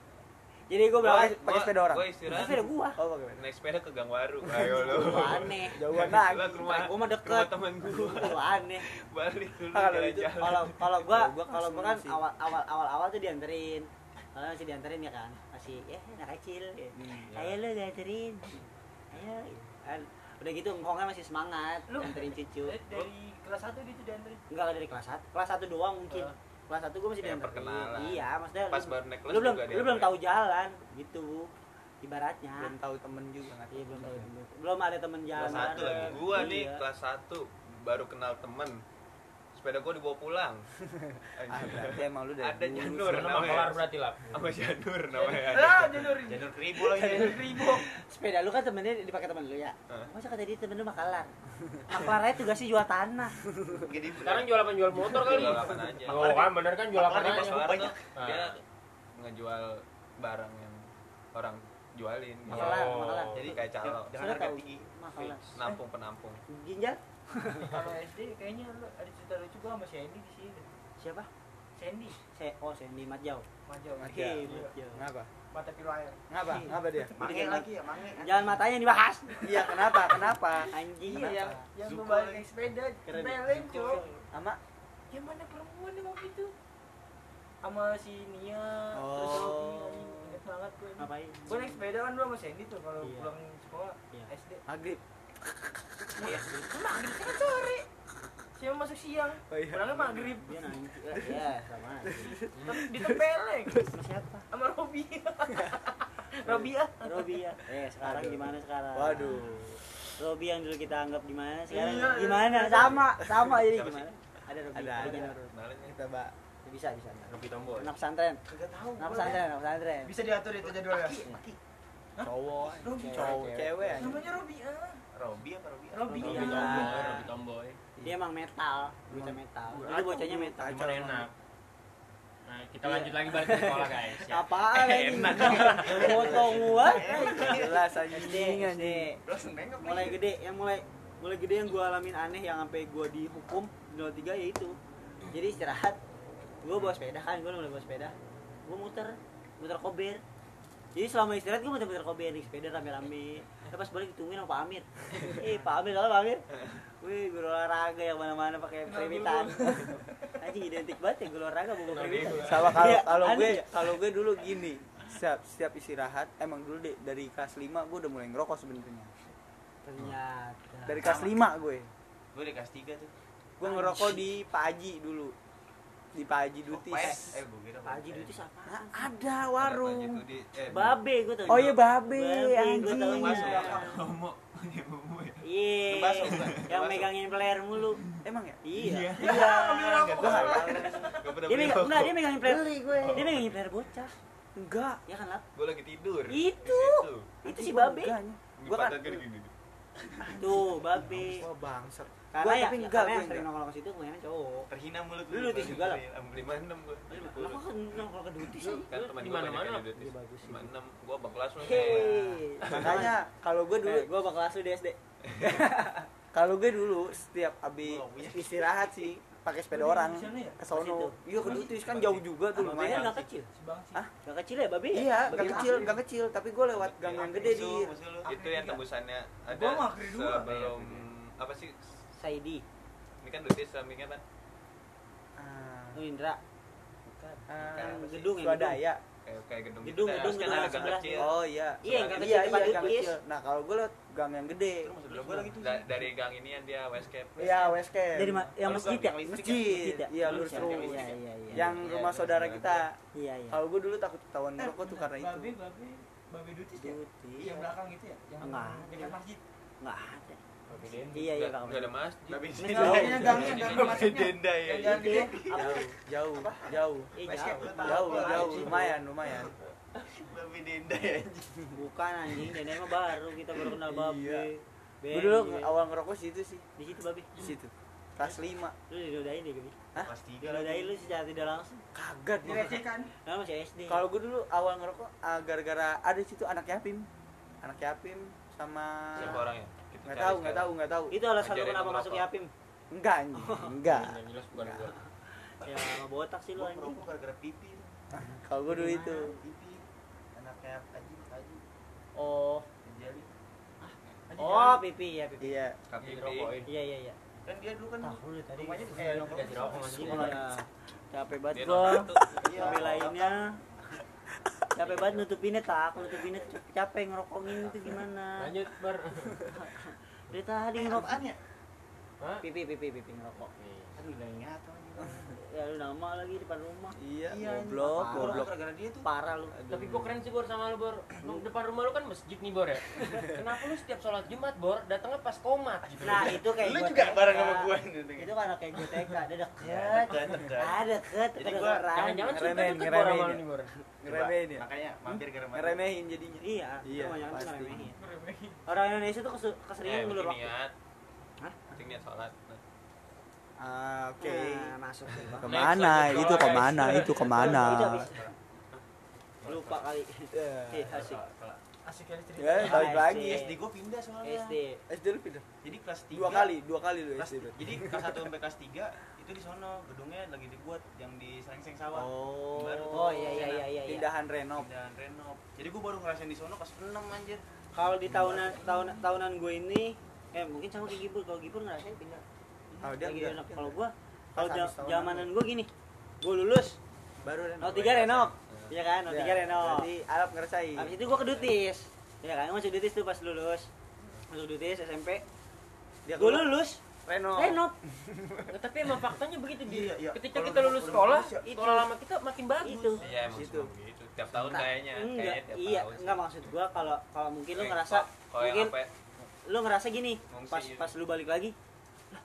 jadi gua Oh, berangkat pakai sepeda orang. Gua istirahat. sepeda gua. Oh pakai sepeda Naik sepeda ke Gang Waru. [LAUGHS] Ayo lu. Gua aneh. Jauhan. Lah lagi. Ke rumah gua mah Rumah deket. teman gua. gua aneh. Balik dulu Ah, kalau jalan-jalan. kalau kalau gua Kalau gua kalau gua kan awal awal awal awal tuh dianterin. Kalau masih dianterin ya kan? Masih ya anak kecil. Hmm, ayo lu dianterin. Ayo. Kan udah gitu ngkongnya masih semangat Lu- anterin cucu. dari, kelas 1 gitu dianterin? Enggak dari kelas satu kelas satu doang mungkin. Ah. Kelas satu gua masih dianterin perkenalan. iya maksudnya Pas lu- baru naik kelas lu belum lu belum tahu jalan gitu ibaratnya belum tahu temen juga nggak iya belum tahu belum ada temen jalan Kelas satu lagi. Gua nih kelas 1 baru kenal temen. Sepeda gua dibawa pulang. [LAUGHS] ah berarti emang lu dari Ada Janur namanya. kelar berarti lah. Sama Janur [LAUGHS] namanya. ah janur janur keribu lagi [LAUGHS] janur ribu sepeda lu kan temennya dipakai temen lu ya Hah? masa kata dia temen lu makalar makalarnya tugasnya jual tanah gede Sekarang jual apa jual motor kali? Jual apaan aja. Oh kan bener kan jual apa aja. banyak. tuh dia ngejual barang yang orang jualin. Makalar, makalar. Jadi kayak calo. Jangan harga tinggi. makalar Nampung penampung. ginjal kalau SD kayaknya lu ada cerita lucu gua sama Sandy di sini. Siapa? Sandy. Saya oh Sandy Matjau. Majau Majau. Hei, Iya. Matjau. ngapa mata pilu air. Ngapa ngapa dia? Mange lagi ya, mange. jangan matanya yang dibahas. Iya kenapa? Kenapa? Anjing. Iya yang yang naik sepeda Keren. beleng cok sama? Yang mana perempuan yang waktu itu? Sama si Nia. Oh. terus Robi inget banget gue ini. Ngapain? Gue naik sepeda kan dulu sama Sandy tuh kalau Iya. pulang sekolah Iya. SD maghrib iya maghrib kan sore kelasnya masuk siang Oh, iya. pulangnya maghrib dia nanti ya sama ditempeleng sama siapa sama Robia Robia Robi ya eh sekarang gimana sekarang Waduh. Robi yang dulu kita anggap gimana sekarang Iya, gimana iya. sama sama jadi Siapa gimana ada Robi Ada, Robi ada. Kita Mbak. bisa bisa Robi Tomboy. anak pesantren kagak tahu anak pesantren anak pesantren bisa diatur itu jadwalnya Cowok, Cewek, cowok, cewek. namanya Robia Robi apa Robi? Robi. Robi Iya. Tomboy, Robi Tomboy. dia emang metal bocah metal itu bocahnya metal Cuman enak. Nah, kita lanjut lagi balik ke sekolah, guys. [LAUGHS] Ya. apaan ini Enak. potong gua [LAUGHS] Jelas. Langsung nengok mulai gede yang mulai mulai gede yang gua alamin aneh yang sampai gua dihukum di 03 ya itu jadi istirahat gua bawa sepeda kan gua mulai bawa sepeda gua muter muter kober jadi selama istirahat gua muter-muter kober di sepeda rame-rame Terus pas balik ditungguin sama Pak Amir eh Pak Amir kalau Pak Amir wih guru olahraga yang mana-mana pakai periwitan [LAUGHS] anjing identik banget ya guru olahraga bawa periwitan Sama kalau Iya, kalau gue ya? kalau gue dulu gini. Setiap setiap istirahat emang dulu deh dari kelas 5 gue udah mulai ngerokok sebenarnya. ternyata Dari kelas 5 gue. Gue di kelas 3 tuh. Gue ngerokok di Pak Haji dulu. Di Pak Haji Dutis. PS. Eh, gue kira Pak Haji Dutis apa Nah, ada warung. Eh, babe gua tahu Oh iya babe, Babe, anjing. tahu Masuk Iya. ya. Ya. Iya, yang megangin player mulu. Emang ya? Iya. Iya. Pernah Dia megang, enggak, dia megangin player. Beli gue. Dia megangin player bocah. Enggak. Ya kan, Lap? Gue lagi tidur. Itu. Itu si babe. Gue Gua kan. Tuh, babe. Wah bangsat. Karena Gua ya, tapi ya, enggak, karena yang gue sering nongkrong ke situ kebanyakan cowok. Terhina mulut Lu lutis juga, lah. Am 56 gue. Lah kok kan nongkrong ke duty sih? Kan teman mana-mana banyak yang Iya, bagus sih. 56. Gue abang kelas lu. Hei. Makanya kalau gue dulu gua bakal lu di SD. [LAUGHS] kalau gue dulu setiap abis Gua istirahat sih pakai sepeda orang ya? ke sono. Iya ke Dutis kan jauh juga tuh kan lumayan. enggak kecil. Hah? Enggak kecil ya, babe? Iya, gak kecil, gak kecil, tapi gue lewat gang yang gede di Itu, yang tembusannya ada Gua sebelum apa sih? Saidi. Ini kan Dutis sampingnya kan Ah, Oh, Indra. Kan apa sih? gedung ya, Swadaya. kayak kayak gedung gitu. Gedung, dah. gedung, Terus kan gedung ada gang sebelah. kecil. Oh iya. Iya, gang iya, kecil iya, gang Dutis. kecil. Nah, kalau gue lewat gang yang gede. Terus gua lagi tuh. Dari gang ini yang dia Westcap. Iya, West Camp. Dari ma- yang masjid ya? yang Masjid. ya? Iya, Lurus ya? terus. Iya, iya, iya. Yang Iya, rumah iya, saudara iya. kita. Iya, iya. Kalau gue dulu takut ketahuan ngerokok tuh karena itu. babe babe babe dutis ya yang belakang itu ya yang Enggak. dekat masjid Enggak ada. Iya, iya, Nggak- Kak. nggak ada masjid. Tapi gangnya gangnya gang Nggak masuknya denda ya. gede Jauh, jauh, jauh. Iya, jauh. Jauh, lumayan, lumayan. Babi denda ya. anjing. Bukan anjing, Dede mah baru kita baru kenal babe. Iya. Ben, Gue dulu iya. awal ngerokok situ sih, di situ babe. di situ. Kelas 5. Lu didodain deh, Gabi. Hah? Kelas tiga Didodain lu secara tidak langsung. Kagak dia. direcehkan Nah, masih SD. Kalau gue dulu awal ngerokok ah, gara-gara ada situ anak yatim. Anak yatim sama Siapa orangnya? Nggak tahu, nggak tahu, nggak tahu. itu alasan lu kenapa masuk. Yapim. Enggak anjing, enggak. Jelas bukan Enggak. gua. Ya, sama botak sih lu Gua anjing. gara-gara pipi. [LAUGHS] Kalau gue dulu itu. Pipi. Anaknya Haji, Haji. Oh. Jadi Oh, pipi ya, pipi. Iya. Kaki Dirokokin. Iya, iya, iya. kan dia dulu kan Tahu lu tadi. rumahnya Eh, nongkrong Dikasih rokok dia. udah capek banget gua. Iya, lainnya capek banget nutupinnya tak nutupinnya capek ngerokongin itu gimana Lanjut, Bar. dari tadi ngerokok ya? Pipi pipi pipi ngerokok Kan udah ingat lagi. Ya lu nama lagi depan rumah Iya, Iya, goblok, goblok. gara-gara dia tuh. parah lu Tapi gua keren sih Bor sama lu Bor. [CLEARS THROAT] Lu depan rumah lu kan masjid nih Bor ya. [LAUGHS] Kenapa lu setiap sholat Jumat Bor datangnya pas komat gitu? nah itu kayak Lu gua juga TK. bareng sama gua gitu. itu karena kayak gue TK ada deket Deket, deket. ada deket Jadi gua. Jangan-jangan Ngeremehin, deket Bor sama ngeremehin lu nih Bor. Ngeremehin ya. Makanya mampir ke rumah. Ngeremehin jadinya. iya Iya, ngeremehin orang Indonesia tuh keseringan Eh, ngulur penting waktu. Hah? Penting niat sholat. Ah, oke. Nah, masuk bang Ke mana? Next, Itu ke mana? Itu ke mana? Lupa kali. Eh, asik asik kali cerita Ya, balik SD. lagi. SD gua pindah soalnya. SD SD lu pindah? Jadi kelas 3. Dua kali, dua kali lu SD jadi kelas 1 sampai kelas 3 itu di sono gedungnya lagi dibuat yang di Serengseng Sawah. Oh. Baru tuh. oh iya iya iya iya. Pindahan renov. Dan renov. Jadi gua baru ngerasain di sono kelas 6 anjir. kalau di tahunan tahun tahunan gue ini eh mungkin sama kayak Gibur kalau Gibur ngerasain pindah Oh, dia lagi enggak. renov kalau gue kalau zamanan gue gini. Gue lulus. Baru renov. 03 renov iya. Kan? 03 Ya, renov Berarti Arab ngerasain. habis itu gue ke Dutis. Iya kan? Masuk Dutis tuh pas lulus. Masuk Dutis SMP Dia gue keluar. lulus. Reno. Renov Nggak, [LAUGHS] tapi emang faktanya begitu di Iya, iya. ketika Kalau kita lulus sekolah ya. sekolah lama kita makin bagus. Itu. Iya emang Situ. semua begitu tiap tahun Nah, kayaknya. Enggak. Kayaknya tiap iya. tahun. Enggak maksud gua kalau kalau mungkin lu ngerasa kalau mungkin apa ya, lu ngerasa gini pas gitu. pas lu balik lagi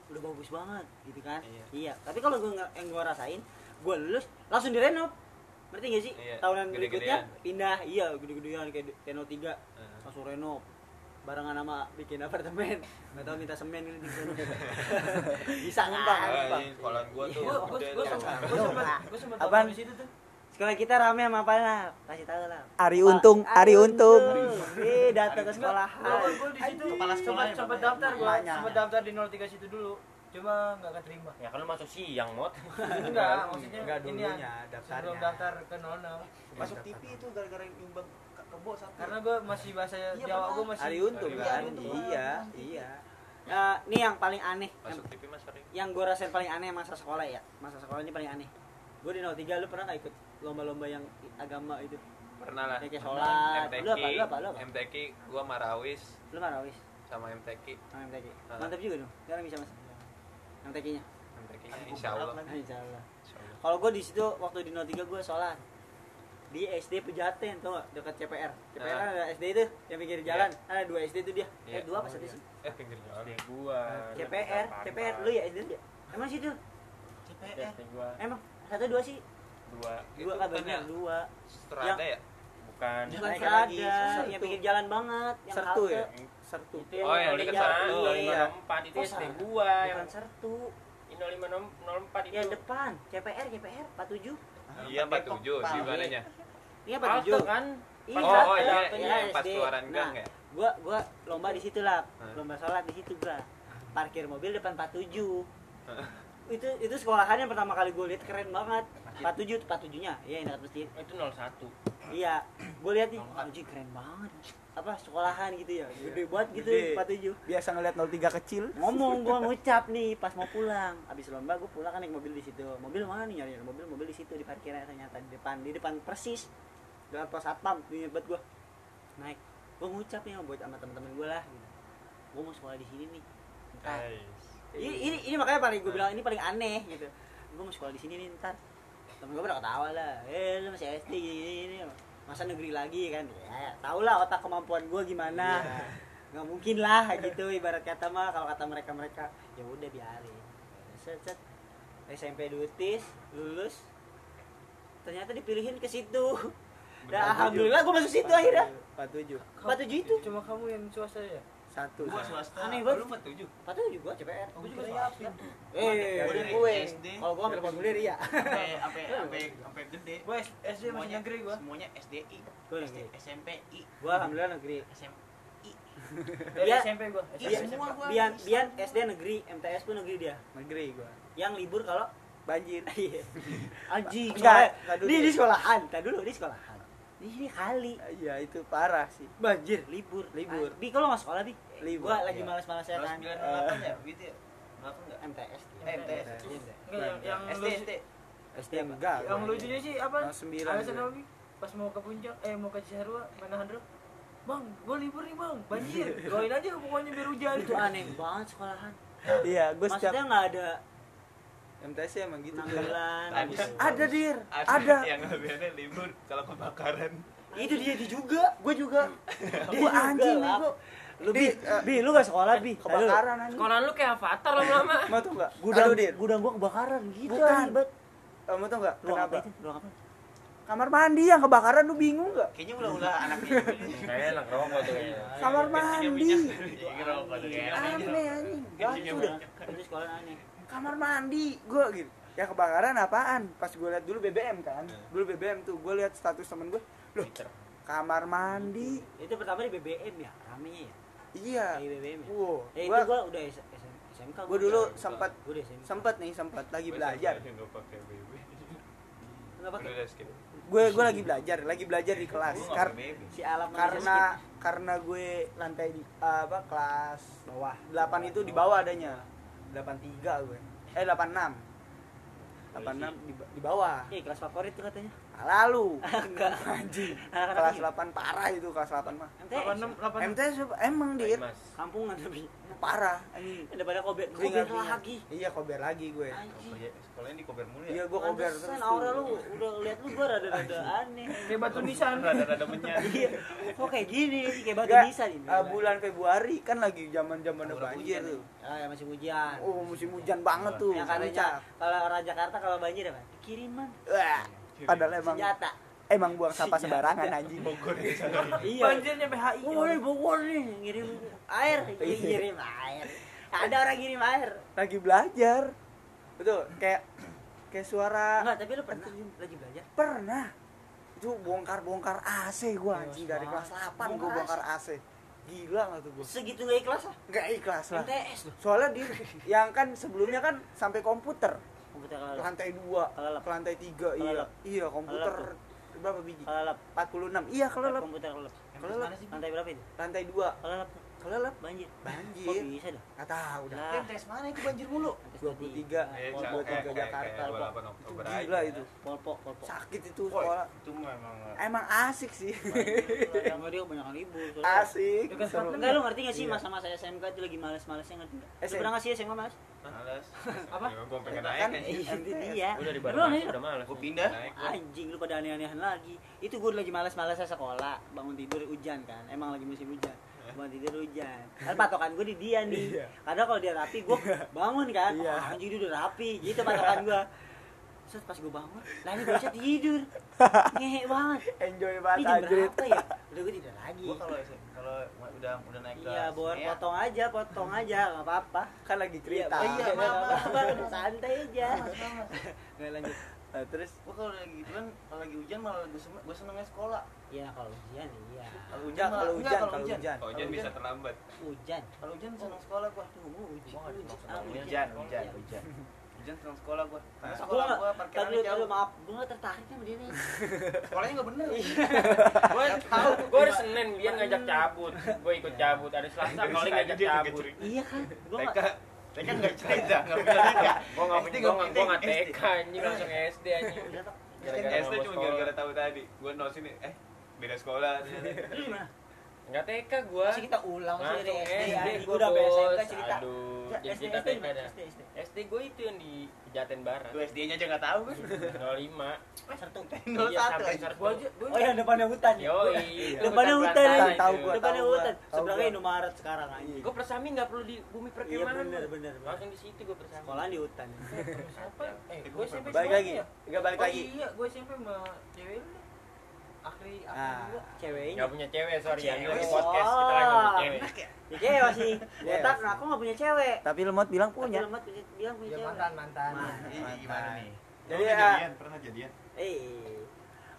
udah bagus banget gitu kan Iya. iya tapi kalau gua nge- yang gua rasain gua lulus langsung direnov ngerti gak sih Iya, tahunan gede-gedean. berikutnya pindah iya gede-gedean kayak Teno 3 eh, langsung renov barengan sama bikin apartemen nggak tahu minta semen gitu [LAUGHS] bisa kan numpang. eh, sekolah gua tuh tuh. sempat gua sempat gua sempat di situ tuh. Sekolah kita rame sama apa lah kasih tahu lah Ari Pak, Untung, Ari Untung. eh datang ke sekolah gua di situ Kepala sekolah Bapak? daftar gua Namanya. sempat daftar di 03 situ dulu. Cuma nggak keterima. Ya kan lu masuk siang mot. [LAUGHS] Enggak maksudnya Enggak ini dulunya ya daftarnya. sebelum daftar ke 06 Masuk TV itu gara-gara nyumbang ke kebo satu. karena gua masih bahasa Iya, Jawa gua masih Ari Untung kan? Iya iya Eh, ini yang paling aneh. Yang, masuk TV mas sering yang gue rasain paling aneh masa sekolah ya. Masa sekolah ini paling aneh. Gue di 03 lu pernah gak ikut lomba-lomba yang agama itu? Pernah lah. Ya, kayak sholat. MTQ Lu apa, lu apa, lu apa? MTQ gua marawis. Lu mana wis sama MTQ sama MTQ Ah. mantap juga dong. Sekarang bisa mas MTQ nya MTQ nya Aduh, insya Allah. Insya Allah. Kalau gue di situ waktu di 03 gue sholat. Di SD Pejaten gak dekat CPR CPR kan Ah. ada SD itu yang pinggir jalan. Ada dua SD itu dia. Eh Iya. dua apa satu sih? Eh pinggir jalan. SD gua. CPR CPR lu ya SD lu ya? Emang situ? CPR. Gua. Emang? Satu dua sih dua. Dua Itu kan bukan bener ya? dua Strada ya? Bukan. Bukan lagi, yang Sertu. pinggir jalan banget yang sertu halte. ya? Sertu. Itu yang Oh, yang dekat sana. iya. 0504 itu Oh, SD gua yang sertu. Ini 0504 itu yang depan CPR CPR 47 iya 47 di mananya iya Halte 47 kan? Iya oh oh ada iya iya yang pas keluaran gang nah, ya? gua gua lomba di situ lah. Lomba sholat di situ gua parkir mobil depan 47 itu itu sekolahan yang pertama kali gue lihat keren banget 47 47 nya iya yang dekat masjid. Itu 01 iya. Gue lihat nih anjing keren banget. Apa sekolahan gitu ya? Gede banget gitu Gede. 47 biasa ngeliat 03 kecil. Ngomong gua [LAUGHS] ngucap nih pas mau pulang. Habis lomba gua pulang kan naik mobil di situ. Mobil mana nih nyari? Mobil mobil di situ di parkiran ternyata di depan. Di depan persis. Depan pos satpam inget banget gua. Naik. Gua ngucap nih buat sama teman-teman gua lah gitu. gua mau sekolah di sini nih. Ntar. Ini, ini ini makanya paling gua bilang ini paling aneh gitu. Gua mau sekolah di sini nih ntar temen gua pada ketawa lah. Eh lu masih SD gini, gini masa negeri lagi? kan. Ya tau lah otak kemampuan gua gimana. [LAUGHS] Nggak mungkin lah gitu ibarat kata mah kalau kata mereka mereka ya udah biarin. Set set. SMP dutis lulus. Ternyata dipilihin ke situ. Dan alhamdulillah gue masuk situ akhirnya. 47 47 itu? Cuma kamu yang swasta ya satu Gua swasta. Aneh banget. lu 47 47 gue CPR Gua juga swasta. eh Gua dari gue SD. kalau gue ambil formulir ya Sampai sampai sampai gede. gua SD masih negeri gua Semuanya SDI. Gua negeri. SMP I. gue alhamdulillah negeri SMI. dari Dia- SMP gua Iya, semua gua. Bian, Bian SD negeri MTS pun negeri dia negeri gua yang libur kalau banjir [LAUGHS] Iya. Anjing. Enggak. Di di sekolahan. Tadi dulu di sekolahan. Di sini kali. iya itu parah sih Banjir, libur. Libur. Ah, Bi kalau nggak sekolah, Bi? Libur, Gua lagi iya. malas-malasnya Terus kan. 98 ya, gitu ya. Berapa enggak? MTS. Eh, MTS. Enggak yang yang SD SD. Enggak yang lucunya sih apa Yang sembilan alasan apa Bi? pas mau ke puncak eh mau ke Cisarua mana Handro Bang, gue libur nih bang, banjir. [LAUGHS] Doain aja pokoknya biar hujan. Itu aneh banget sekolahan. iya gua setiap Maksudnya nggak ada MTS ya emang gitu penanggalan. Ada. ada dir ada yang lebihannya libur kalau kebakaran Itu dia, dia juga. Gue juga. [LAUGHS] Juga, anjing nih gua Lu Di, bi, eh, bi, lu gak sekolah bi? kebakaran anjing Sekolah lu kayak avatar lama-lama. [LAUGHS] mau tuh enggak Gudang, Aduh, gudang gua kebakaran gitu. Bukan. anjing banget. kamu tau enggak Ruang apa kenapa itu? Ruang apa? kamar mandi yang kebakaran lu bingung enggak Kayaknya ulah-ulah [LAUGHS] anaknya. Kayak enak rokok tuh kayaknya. kamar mandi rokok tuh kayak aneh anjing Itu udah. Sekolah aneh. Kamar mandi gua gitu. Ya kebakaran apaan? Pas gue lihat dulu BBM kan. Dulu BBM tuh gue lihat status temen gue loh kamar mandi. Itu pertama di BBM ya, ramenya ya. iya. Di BBM ya. wow. Ya itu gua gua udah SMK. gua. dulu sempat sempet nih sempet lagi belajar. gue gue lagi belajar lagi belajar di kelas. Kar-. Si alam karena karena gue lantai di apa kelas bawah. 8 itu di bawah adanya 83 gue. Eh 86 86 di, di bawah. Iya, kelas favorit tuh katanya. Lalu. Enggak. anjing. [LAUGHS] Kelas 8 parah itu kelas 8 mah. MTS. 86 86 MTS emang dir. Kampungan tapi. parah. Anjing. Daripada kober kober Keringat-keringat. lagi. iya kober lagi gue. Sekolahnya di kober mulu ya. iya gue kober terus aura lu udah lihat lu gua rada-rada aneh. Kayak batu nisan. [LAUGHS] Rada-rada menyatu iya. Kok kayak gini sih kayak batu nisan ini? eh, bulan Februari kan lagi zaman Udah banjir tuh. ah ya masih hujan. Oh musim hujan banget tuh puncak. kalau orang Jakarta kalau banjir apa? Kiriman. Wah, padahal emang senjata. emang buang sampah Senjata. sembarangan anjing. Bogor sana iya. Banjir nyampe HI Oh, ini Bogor nih ngirim air, Iya. ngirim air. Ada orang ngirim air. lagi belajar. Betul kayak kayak suara Enggak, tapi lu pernah lagi belajar? pernah. Itu bongkar bongkar AC gua Iya, anjing dari kelas 8 gua Bongkar AC gila nggak tuh gua? Segitu gak ikhlas ah? nggak ikhlas lah. MTS tuh. soalnya di [LAUGHS] yang kan sebelumnya kan sampai komputer Komputer ke lantai dua. Kelelep. ke lantai tiga iya. Kelelep. iya komputer Kelelep berapa biji? Kalau 46 iya kelelep komputer kelelep lantai berapa itu? lantai dua kelelep banjir. Kok banjir bisa dah? nggak tahu dah Yang tes mana itu banjir mulu? lantai 23. Eh, Pol- kayak- pol- kayak- pol- Jakarta, kayak Pol- 28 Oktober itu aja. gila itu Polpo, polpo. sakit itu sekolah itu memang emang asik sih Emang dia kebanyakan libur. [LAUGHS] asik. Enggak lu ngerti gak sih Iya. masa-masa SMK itu lagi males-malesnya ngerti gak? Lu SM. pernah sih SMK males? males. [LAUGHS] Apa? Ya, gua pengen naik Kan, kan. Iya, itu dia. Udah di udah males. Gua pindah. Naik. Anjing lu pada aneh-anehan lagi. Itu gue lagi malas-malasnya sekolah, bangun tidur hujan kan. Emang lagi musim hujan. [LAUGHS] Bangun tidur hujan. Kan patokan gue di dia nih. Iya. Karena kalau dia rapi, gue bangun kan. Iya. Oh, anjing dia udah rapi. Gitu patokan gue. Terus pas gue bangun, lah ini bocah tidur. [LAUGHS] Ngehe banget. enjoy Ini banget jam anjrit berapa ya? Udah gue tidur lagi. Gua kalau kalau udah udah naik ke Iya, buat Sungai, potong aja, potong aja, nggak apa-apa. kan lagi cerita Iya, iya, maaf, maaf, maaf. maaf, santai aja. Nggak lanjut. Nah, terus Gua kalau lagi gitu kan kalau lagi hujan malah gua seneng, gua senengnya sekolah. Iya, kalau hujan iya. Kalau malah- kalau hujan, kalau hujan. Kalau hujan bisa terlambat. Hujan. Kalau hujan seneng sekolah gua. Tuh, gua hujan. Gua nggak hujan. Hujan, hujan, Iya. hujan. Hujan seneng sekolah gua. Karena Aku sekolah nggak, gua parkirannya jauh. maaf, gue nggak tertarik sama dia nih. [LAUGHS] Sekolahnya enggak bener. [LAUGHS] Gue tahu, gue hari Senin dia ngajak cabut, gue ikut cabut. Ada Selasa kali ngajak cabut. iya kan, gue TK nggak. Cerita, enggak punya cerita. Gue nggak gue nggak nggak gue nggak TK anjing langsung SD anjing. SD cuma gara-gara tahu tadi. Gua nos ini eh beda sekolah. Lu gimana? Nggak TK gue. Masih kita ulang masih dari SD, SD gue Gua udah SMK cerita. Aduh, Ya, jadi SD, kita SD, TK dah. SD, SD. SD gue itu yang di Pejaten Barat. Lu SD-nya aja enggak tahu kan. 05. Sertu. Iya, sampai Sertu. gua aja gua Oh yang depannya hutan ya? Yoi. Depannya hutan. Tahu, gua. Depannya hutan. Sebelahnya gua. Indomaret sekarang anjing. Gue persami nggak perlu di bumi Iya perkemahan. bener gua. bener. Langsung di situ gue persami. Sekolah di hutan. siapa eh gue SMP balik lagi ya? enggak balik oh lagi iya gue SMP sama cewek lu deh akhri akhri Ah. juga Ceweknya. Nggak punya cewek, sorry ya. Ini Cewek. lagi podcast kita lagi ngomong cewek. Ya cewek sih. Iya. Botak, nah aku nggak punya cewek. tapi lemot bilang Punya. punya Lemot punya, bilang punya ya cewek. mantan mantan Mantan. Ih, gimana nih? Jadi, Pernah ah, jadian, pernah jadian. Eh,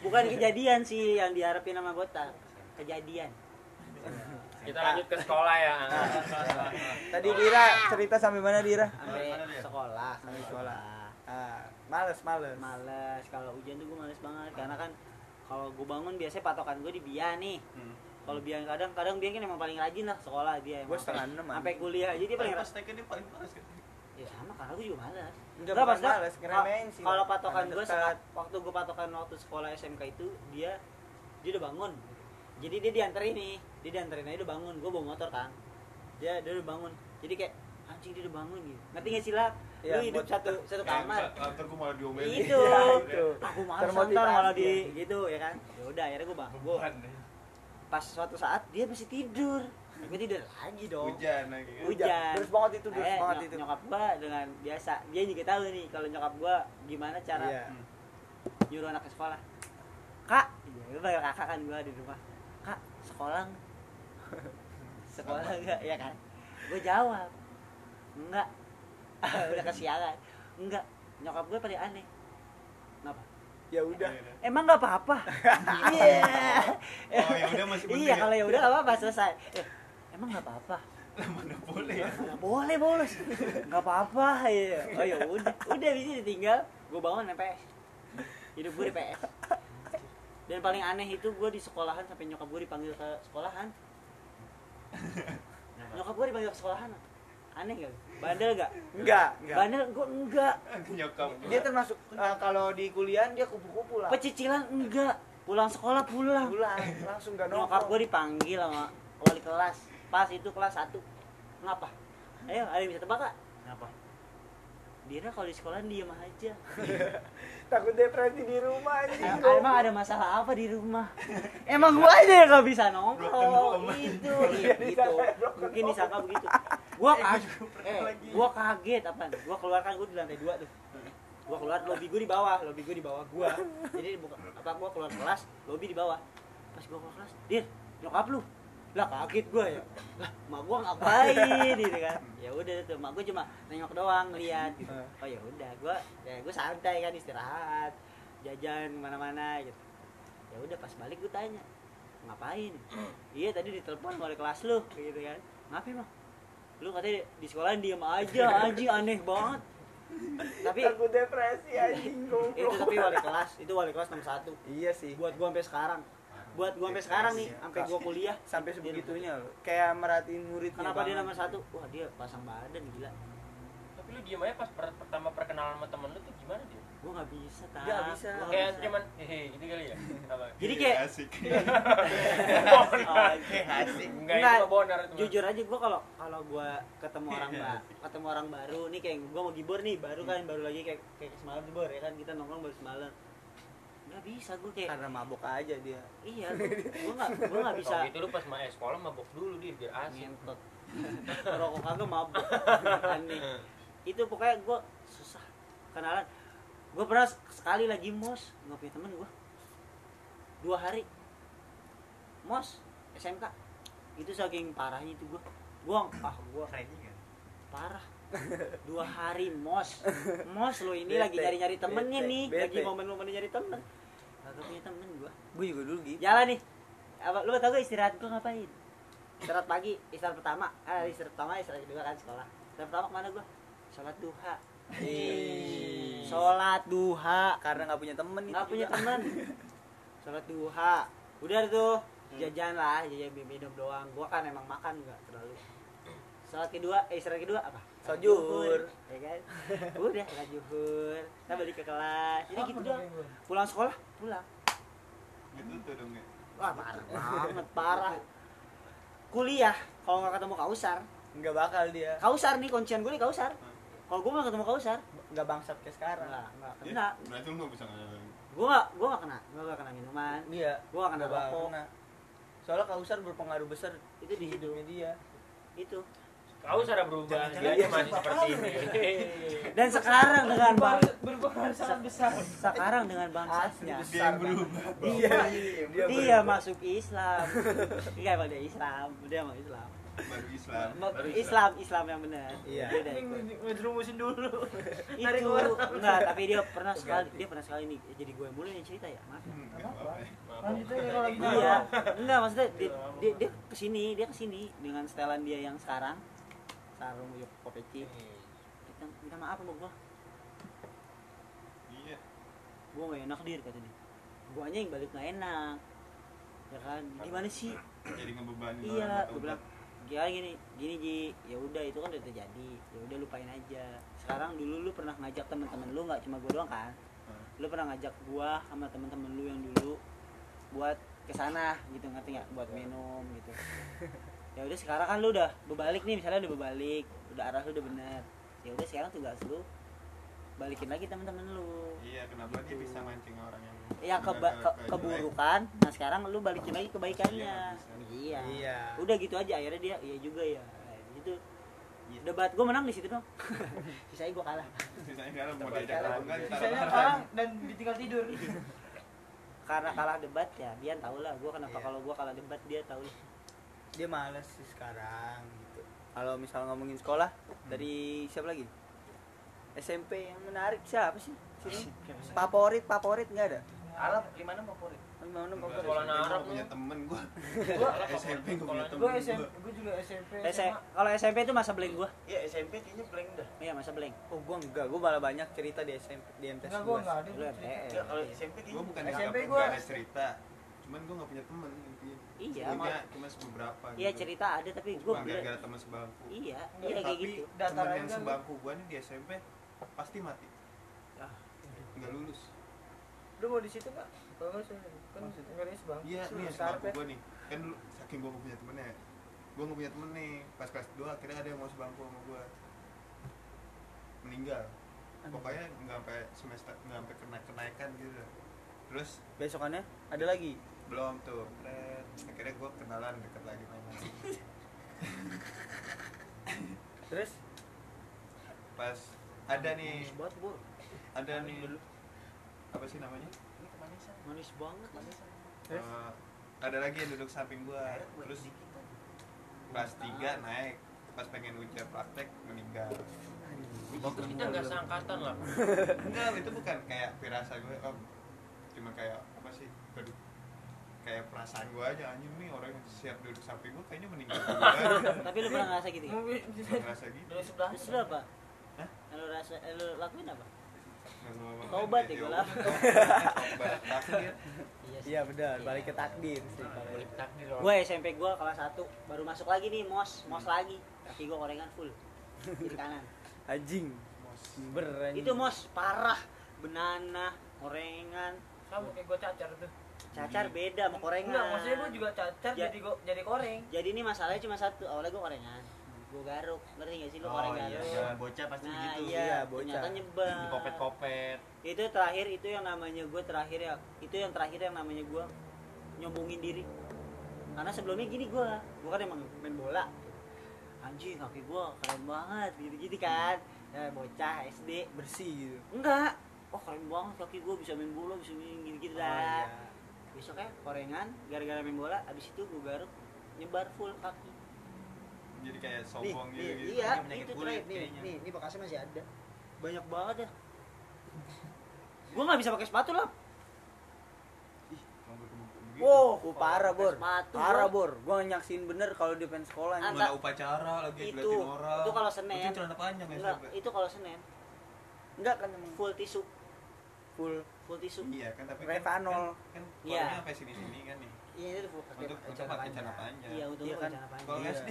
bukan kejadian sih yang diharapin sama botak. Kejadian. Kita lanjut ke sekolah ya. tadi Dira cerita sampai mana Dira Sampai sekolah, sampai Sampai sekolah. ah males males Males kalau hujan tuh gue males banget karena kan kalau gue bangun biasanya patokan gue di Bia nih. Hmm. Kalau Bian kadang kadang Bian kan emang paling rajin lah sekolah dia. Gue setengah sampai- enam, Sampai kuliah aja dia paling Pas rajin. TK dia paling males kan. Ya sama karena gue juga malas. Enggak, maksudnya males, ngeremehin sih, Kalau patokan gue dekat. waktu gue patokan waktu sekolah SMK itu dia dia udah bangun. Jadi dia dianterin nih, dia dianterin aja udah bangun. Gue bawa motor kan. Dia dia udah bangun. Jadi kayak anjing dia udah bangun gitu. Ngerti gak sih Iya, Lu hidup satu satu Kayak kamar. Ntar gue malah diomelin. Itu. Iya, itu. Aku malas Termotivasi, ntar malah di gitu ya kan. Ya udah akhirnya gue bangun. Pas suatu saat dia masih tidur. Gue tidur lagi dong. Hujan lagi kan. Hujan. Terus banget itu, terus Eh, banget nyok- itu. Nyokap gua dengan biasa, dia juga tahu nih kalau nyokap gua gimana cara Iya. nyuruh anak ke sekolah. Kak, iya, gua panggil kakak kan gua di rumah. Kak, sekolah nggak?" [LAUGHS] sekolah enggak ya kan? Gue jawab, enggak. [LAUGHS] Udah kesiangan. Enggak. Nyokap gue pada aneh. Kenapa? Ya udah. Emang nggak apa-apa. [LAUGHS] Iya. Oh, ya udah masih penting Iya, ya? kalau ya udah nggak apa-apa selesai. Eh, emang nggak apa-apa. Mana boleh ya. Boleh bolos nggak apa-apa ya oh ya udah udah bisa ditinggal gue bangun main PS hidup gue di PS dan paling aneh itu gue di sekolahan sampai nyokap gue dipanggil ke sekolahan [LAUGHS] nyokap gue dipanggil ke sekolahan aneh gak bandel gak Enggak, enggak. bandel gue enggak [LAUGHS] Nyokap. Dia termasuk eh, kalau di kuliah dia kupu-kupu lah. pecicilan enggak pulang sekolah pulang Pulang, langsung gak nyokap nongkrong. gue dipanggil sama wali kelas pas itu kelas 1 ngapa ayo ada yang bisa tebak gak Kenapa? Dira kalau di sekolah diem aja. [LAUGHS] Takut depresi di rumah anjing. Ah, emang ada masalah apa di rumah? [LAUGHS] Emang gua aja yang gak bisa nongkrong. Itu [LAUGHS] iya gitu. mungkin disangka begitu. Gua kaget eh gua kaget apa gua keluar kan gua di lantai dua tuh. Gua keluar lobby gua di bawah lobby gua di bawah gua. Jadi buka apa gua keluar kelas lobby di bawah. Pas gua keluar kelas dir nyokap lu lah kaget gua ya. Lah mak gua ngapain gitu kan? Ya udah tuh mak gua cuma nengok doang ngeliat gitu. Oh ya udah gua ya gua santai kan istirahat jajan mana-mana gitu. Ya udah pas balik gua tanya ngapain? Iya tadi ditelepon oleh kelas lu gitu kan. Ngapain mah lu katanya di sekolah diem aja anjing aneh banget. Tapi Takut depresi anjing itu tapi wali kelas itu wali kelas nomor satu. Iya sih. buat gua sampai sekarang buat gua sampai sekarang nih sampai gua kuliah Sampai sebegitunya loh. Kayak merhatiin muridnya. kenapa dia nomor satu wah dia pasang badan gila Tapi lu diem aja pas per- pertama perkenalan sama temen lu tuh gimana dia? gua nggak bisa tak Nggak bisa. Gua nggak Kayak bisa. cuman hehe gitu kali ya? Apa? [LAUGHS] jadi kayak asik [LAUGHS] Oh, Asik. Enggak itu mah bonar jujur aja gua kalau kalau gua ketemu orang ba- ketemu orang baru nih kayak gua mau gibur nih baru kan baru lagi kayak kayak semalam tuh Bor, ya kan kita nongkrong baru semalam nggak bisa gua kayak Karena mabok aja dia. iya gua nggak gua nggak bisa. Kalau gitu lu pas ma- sekolah mabok dulu dia biar asik. ngentot. [LAUGHS] Rokok kagak mabuk [LAUGHS] aneh. Itu pokoknya gue susah kenalan. Gue pernah sekali lagi mos. Nggak punya temen gue dua hari. Mos SMK itu saking parahnya itu gue gue ah gue juga. parah. [LAUGHS] Dua hari mos. Mos lo ini Bete, lagi nyari nyari temennya bete, nih. Bete. lagi momen momen nyari temen kagak punya temen gue Gue juga dulu gitu. jalan nih. Apa lu tau gak istirahat gua ngapain? Istirahat pagi istirahat pertama. Ah istirahat pertama istirahat kedua kan sekolah. Istirahat pertama ke mana gua? Sholat duha. Ih. sholat duha. Karena nggak punya temen itu nggak punya teman [LAUGHS] sholat duha. Udah tuh jajan lah jajan minum doang. Gua kan emang makan nggak terlalu. Sholat kedua eh istirahat kedua apa Sholat Sojur. ya kan udah sholat juhur kita balik ke kelas jadi gitu Bun? pulang sekolah pulang gitu tuh dong ya Wah parah banget, parah. Kuliah, kalau nggak ketemu Kausar, Nggak bakal dia. Kausar nih kuncian gue nih Kausar. Kalau gue nggak ketemu Kausar, Nggak bangsat kayak sekarang. nggak nggak Ya, kena. berarti lu nggak bisa ngalamin Gue nggak gue nggak kena, gue nggak kena minuman. Iya. Gue nggak kena rokok. Soalnya kausar berpengaruh besar Itu di hidup hidupnya dia. itu. Kau sudah berubah, dia dia masih seperti ini. [LAUGHS] Dan sekarang dengan bang, Berpengaruh- berpengaruh sangat besar. sekarang dengan bangsatnya, dia yang berubah Iya. Dia dia masuk Islam. [LAUGHS] Iya emang dia Islam, dia emang Islam. baru Islam. Baru Islam, Islam yang benar. Iya. Dia ngejerumusin dulu. [LAUGHS] Itu enggak tapi dia pernah sekali dia pernah sekali nih jadi gue mulu yang cerita ya. Maaf ya. Hmm, ya. kalau lagi iya enggak maksudnya dia, dia, dia ke sini dia ke sini dengan setelan dia yang sekarang sarung yuk kopeci kita minta maaf sama gua iya. Gua gak enak dir kata dia. Guanya yang balik gak enak. Ya kan? Gimana sih? Jadi ngebebani iya gue bilang gini gini? Gini ji. Ya udah itu kan udah terjadi. Ya udah lupain aja. Sekarang dulu lu pernah ngajak teman-teman lu nggak? Cuma gua doang kan? Hmm. lu pernah ngajak gua sama teman-teman lu yang dulu buat ke sana gitu. Ngerti nggak? Buat minum gitu [LAUGHS] ya udah sekarang kan lu udah berbalik nih misalnya udah berbalik udah arah lu udah bener. Ya udah sekarang tugas lu balikin lagi teman-teman lu. Iya kenapa dia bisa mancing orang yang yang ke, ke- keburukan. Nah sekarang lu balikin lagi kebaikannya. Iya, iya. Iya. udah gitu aja akhirnya dia iya juga ya. Gitu. Iya. debat gue menang di situ dong. [LAUGHS] Sisanya gue kalah. Sisanya sekarang mau diajak kan sisanya orang dan ditinggal tidur. [LAUGHS] Karena kalah [LAUGHS] debat ya dia tahu lah. Gue kenapa Iya. kalau gue kalah debat dia tahu lah. Dia males sih sekarang gitu. Kalau misal ngomongin sekolah dari siapa lagi? SMP yang menarik siapa sih? Sini. Favorit, favorit nggak ada? Arab gimana favorit? Gimana Enggak, favorit? Sekolah gua Arab punya temen gua Gua SMP gua punya temen gue SMP gue juga SMP Eh, kalau SMP itu masa blank gue Iya SMP kayaknya blank dah. iya masa blank Oh gua enggak, gua malah banyak cerita di SMP di MTS enggak gue gua. enggak ada Lu gua. Ya kalau SMP gua kayaknya bukan SMP gua- gua ada cerita cuman gua nggak punya temen intinya iya punya mau cuma beberapa iya cerita ada tapi gue cuma gara-gara teman sebangku. Iya Enggak, iya kayak tapi gitu. aja yang sebangku gua nih di SMP pasti mati. Ah. nggak lulus. Lu mau di situ pak kalau nggak saya kan enggak ada bang iya nih sebangku gua nih. Kan dulu saking gua nggak punya temennya gue gue nggak punya temen nih. Pas kelas 2 akhirnya ada yang mau sebangku sama gue meninggal. Pokoknya nggak sampai semester nggak sampai kena kenaikan gitu. Terus besokannya ada lagi belum tuh Pret. akhirnya gue kenalan deket lagi sama terus? Pas ada nih. Manis banget, Bor. ada nih. apa sih namanya? Ini kemanisan. Manis banget. Kemanisan. Terus? Eh, ada lagi yang duduk samping gue terus kelas 3 naik. Pas pengen ujian praktek meninggal. Bagus kita nggak seangkatan lah. enggak itu bukan kayak pirasa gue om. Cuma kayak apa sih? Aduh, kayak perasaan gue aja anjing nih orang yang siap duduk samping gue kayaknya meninggal [LAUGHS] Tapi lu pernah ngerasa gitu ya? Gua ngerasa gitu dari sebelah. Terus lu apa? Hah? Lu rasa, lu lakuin apa? Taubat ya, Ya gua lah. udah, taubat [LAUGHS] takdir iya benar balik ke takdir sih Balik takdir Gue SMP gue kelas 1 baru masuk lagi nih mos, mos lagi. Kaki gue korengan full. Kiri kanan. anjing. Itu mos parah. Benana, korengan. Sama kayak gue cacar tuh. Cacar beda sama korengan. Enggak, maksudnya gue juga cacar Ya. jadi go, jadi koreng. Jadi ini masalahnya cuma satu. Awalnya gue korengan. Gue garuk. Ngerti gak sih lu Oh, koreng iya, garuk? iya. Bocah pasti Nah begitu. iya, Iya, bocah. ternyata nyebar. kopet-kopet. Itu terakhir itu yang namanya gue terakhir ya. Itu yang terakhir yang namanya gue nyombongin diri. Karena sebelumnya gini gue, gue kan emang main bola. Anjing kaki gue keren banget gitu-gitu kan. Ya, bocah SD. bersih gitu Enggak. Oh keren banget kaki gue bisa main bola, bisa main gitu-gitu Oh, dah. iya. Korengan, gara-gara main bola, abis itu gue garuk nyebar full kaki. jadi kayak Nih, sombong gitu nih, gitu iya, Ini itu kulit nih, kayaknya. nih, ini bekasnya masih ada. Banyak banget ya. Gue nggak bisa pakai sepatu lah. Wow, oh, parah bor, Sepatu, parah Bor. Gua nyaksin bener kalau di pengen sekolah Anta- upacara lagi Itu, orang itu kalau Senin. Itu celana panjang ya Enggak, itu kalau Senin Enggak kan emang full tisu, full full tisu. iya kan tapi Revanol. kan, kan Iya. keluarnya sampai sini sini kan nih Iya itu full pakai Untuk- untuk pakai celana panjang. Iya, untuk Iya kan? celana panjang. kalau Iya. [LAUGHS] SD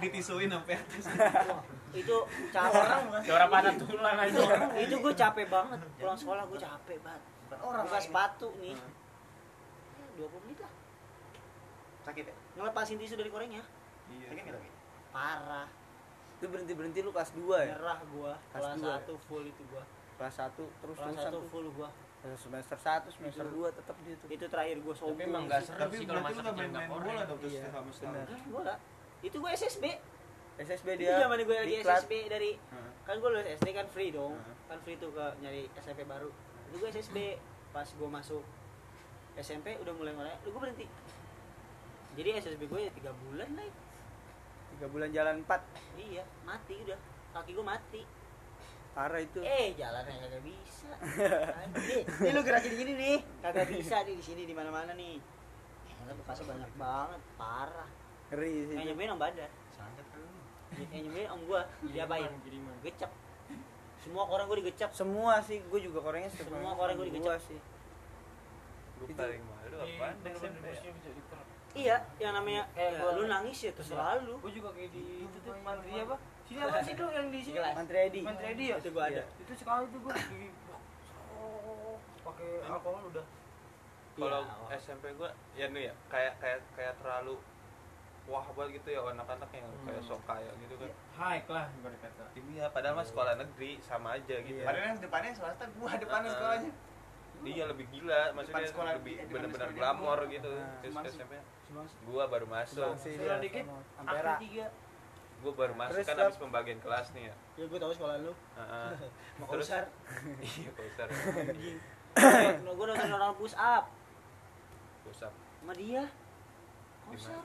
ditisuin sampai atas Wah, itu capek. Suara patah tulang aja. itu gue capek banget. Pulang sekolah gue capek banget. Orang Buka sepatu nih. Hmm. 20 menit lah. Sakit ya? Ngelepasin tisu dari korengnya. iya Sakit nggak tapi? Parah. Itu berhenti-berhenti lu kelas 2 ya? Nyerah gua. Kelas Kelas dua. 1 full itu gua. Kelas 1 terus Kelas terusan 1 tuh. full gua. Semester 1, semester 2 tetap di itu. Itu terakhir gua sombong. Tapi emang nggak seru tapi sih kalau masa kecil main bola dong terus Iya, sama setahun. Kan bola. Itu gua SSB. SSB Itu dia. zaman gue lagi diklat. SSB dari Heeh. kan gue lulus SD kan free dong Heeh. kan free tuh ke nyari SMP baru itu gue SSB pas gue masuk SMP udah mulai mulai lu gue berhenti jadi SSB gue ya tiga bulan lah 3 bulan jalan 4. iya mati udah kaki gue mati Parah itu. eh jalannya kagak bisa nih, nih lu gerakin gini nih kagak bisa nih di sini di mana mana nih Ternyata bekasnya banyak banget parah Ngeri sih. yang nyembein om badar Sangat kan lu. yang nyembein om gue diapain Kiriman. gecap semua orang gue digecap Semua sih, gue juga setiap Semua orang gua gua digecap. sih. Itu- paling malu apa ya? Iya, yang namanya Kayak ya, gua- lu nangis ya terserah lu. Gue juga kayak di itu tuh mantri apa? Sini apa sih tuh yang di sini? Mantri Edi. Mantri Edi ya? Itu gua ada. Iya. Itu sekali tuh gue di oh, pakai alkohol udah. kalau Iya, SMP gue ya nih ya kayak kayak kayak terlalu wah banget gitu ya anak-anak yang kayak sok kaya gitu kan High lah ibarat kata. iya padahal mah sekolah negeri sama aja gitu Iya. Padahal yang depannya swasta, gua depannya Heeh. sekolahnya. Iya lebih gila, maksudnya sekolah- lebih eh, benar-benar glamor gua. gitu. Nah. SMP gua baru masuk, Turun dia dikit, Ampera. Tiga. Gua baru masuk Terus, kan habis pembagian kelas nih ya. Ya gue tahu sekolah lu. Heeh. [LAUGHS] Mau Terus [LAUGHS] iya kausar. Anjing. gue nonton orang push up Pusat. sama dia. Kausar.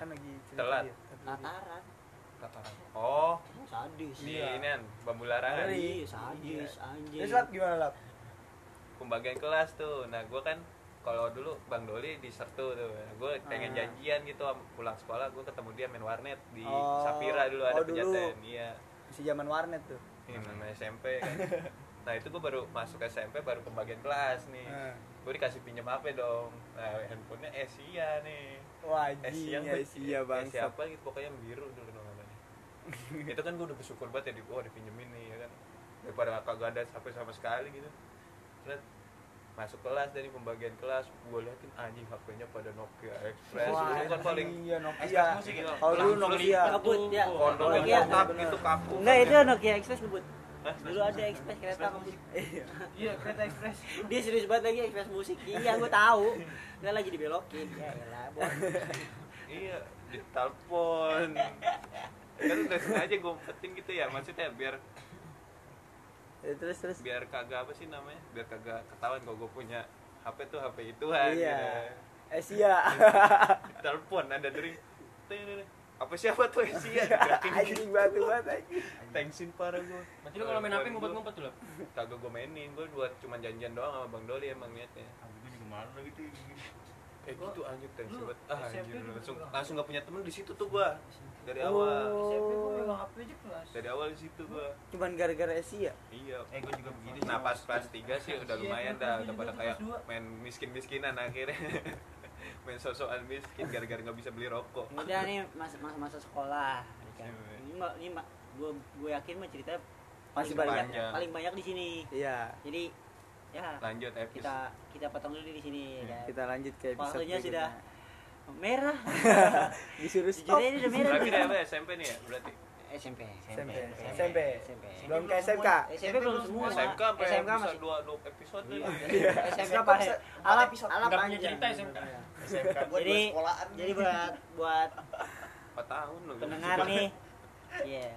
Kan lagi Telat. dia. Lataran. Tataran. Oh, Sadis. di Iya. ini kan bambu larangan. Iya, sadis anjing. Terus lap gimana lap? Pembagian kelas tuh. Nah, gua kan kalau dulu Bang Doli di Sertu tuh. Gue pengen Ah. janjian gitu pulang sekolah gue ketemu dia main warnet di Oh. Sapira dulu ada Oh, pejaten. Iya. Masih zaman warnet tuh. Ini namanya SMP kan. [LAUGHS] Nah itu gue baru masuk SMP baru pembagian kelas nih. Nah. Gue dikasih pinjam HP dong. Nah handphonenya Asia nih. Wah, Asia, Asia bang. Asia apa gitu pokoknya biru dulu namanya. [LAUGHS] itu kan gue udah bersyukur banget ya di wah dipinjemin nih ya kan. Daripada kagak ada HP sama sekali gitu. Terus masuk kelas dari pembagian kelas gue liatin anjing HP-nya pada Nokia Express Wah, itu kan paling iya Nokia. Express itu. Kalau dulu Nokia. Kebut ya. kontrolnya Nokia. gitu kaku Enggak itu Nokia Express ngebut. Dulu ada Express kereta musik. Iya, kereta ekspres. Dia serius banget lagi Express musik. Iya, gua tahu. Enggak lagi dibelokin. Ya elah, boy. iya ditelepon kan udah sengaja gue umpetin gitu ya maksudnya biar Ya, terus terus. biar kagak apa sih namanya biar kagak ketahuan kalau gue punya HP tuh HP ituan Iya. Asia. gitu. [LAUGHS] telepon ada dari "Ting, apa siapa tuh Asia [LAUGHS] Anjing batu banget anjing. tensin parah gue Berarti lu kalau main HP ngumpet-ngumpet tuh lo. kagak gue mainin gue buat cuma janjian doang sama bang Doli emang niatnya Gue juga malu gitu. Kayak gitu anjir Lu banget ah anjir langsung langsung gak punya temen di situ tuh gue dari Oh. awal SMP gue megang HP aja kelas. dari awal di situ gue Cuman gara-gara Asia. iya Eh gue juga begitu. Nah pas kelas 3 sih udah Iya, lumayan dah udah pada kayak main miskin-miskinan akhirnya [LAUGHS] main sosokan miskin gara-gara nggak bisa beli rokok Udah nih masa masa, masa sekolah. kan. Iya. Ini mah ini mah gua gua yakin mah ceritanya Masih paling banyak. banyak paling banyak di sini. Iya. Jadi ya lanjut episode kita kita potong dulu di sini ya kan. Kita lanjut ke episode Waktunya sudah merah. disuruh stop. aja udah merah. berarti dia apa SMP nih ya berarti SMP. SMP. SMP. SMP. SMP. Belum ke SMK. SMP belum semua. SMK sampai SMK masih dua dua episode SMK empat episode. alap Nggak punya cerita SMK. SMK Jadi jadi buat buat 4 tahun loh pendengar nih. Iya.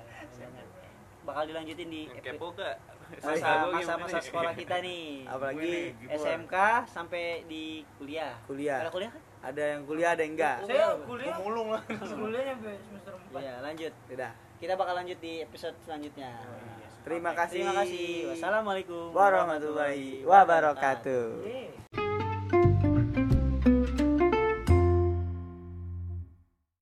Bakal dilanjutin di kepo gak masa masa masa sekolah kita nih. Apalagi SMK sampai di kuliah. kuliah. Ada kuliah kan? Ada yang kuliah, ada yang enggak. Saya kuliah, Pemulung lah. [LAUGHS] kuliah sampai semester 4. Iya, lanjut. Udah. Kita bakal lanjut di episode selanjutnya. Terima kasih. Terima kasih. Wassalamualaikum warahmatullahi wabarakatuh. Iya.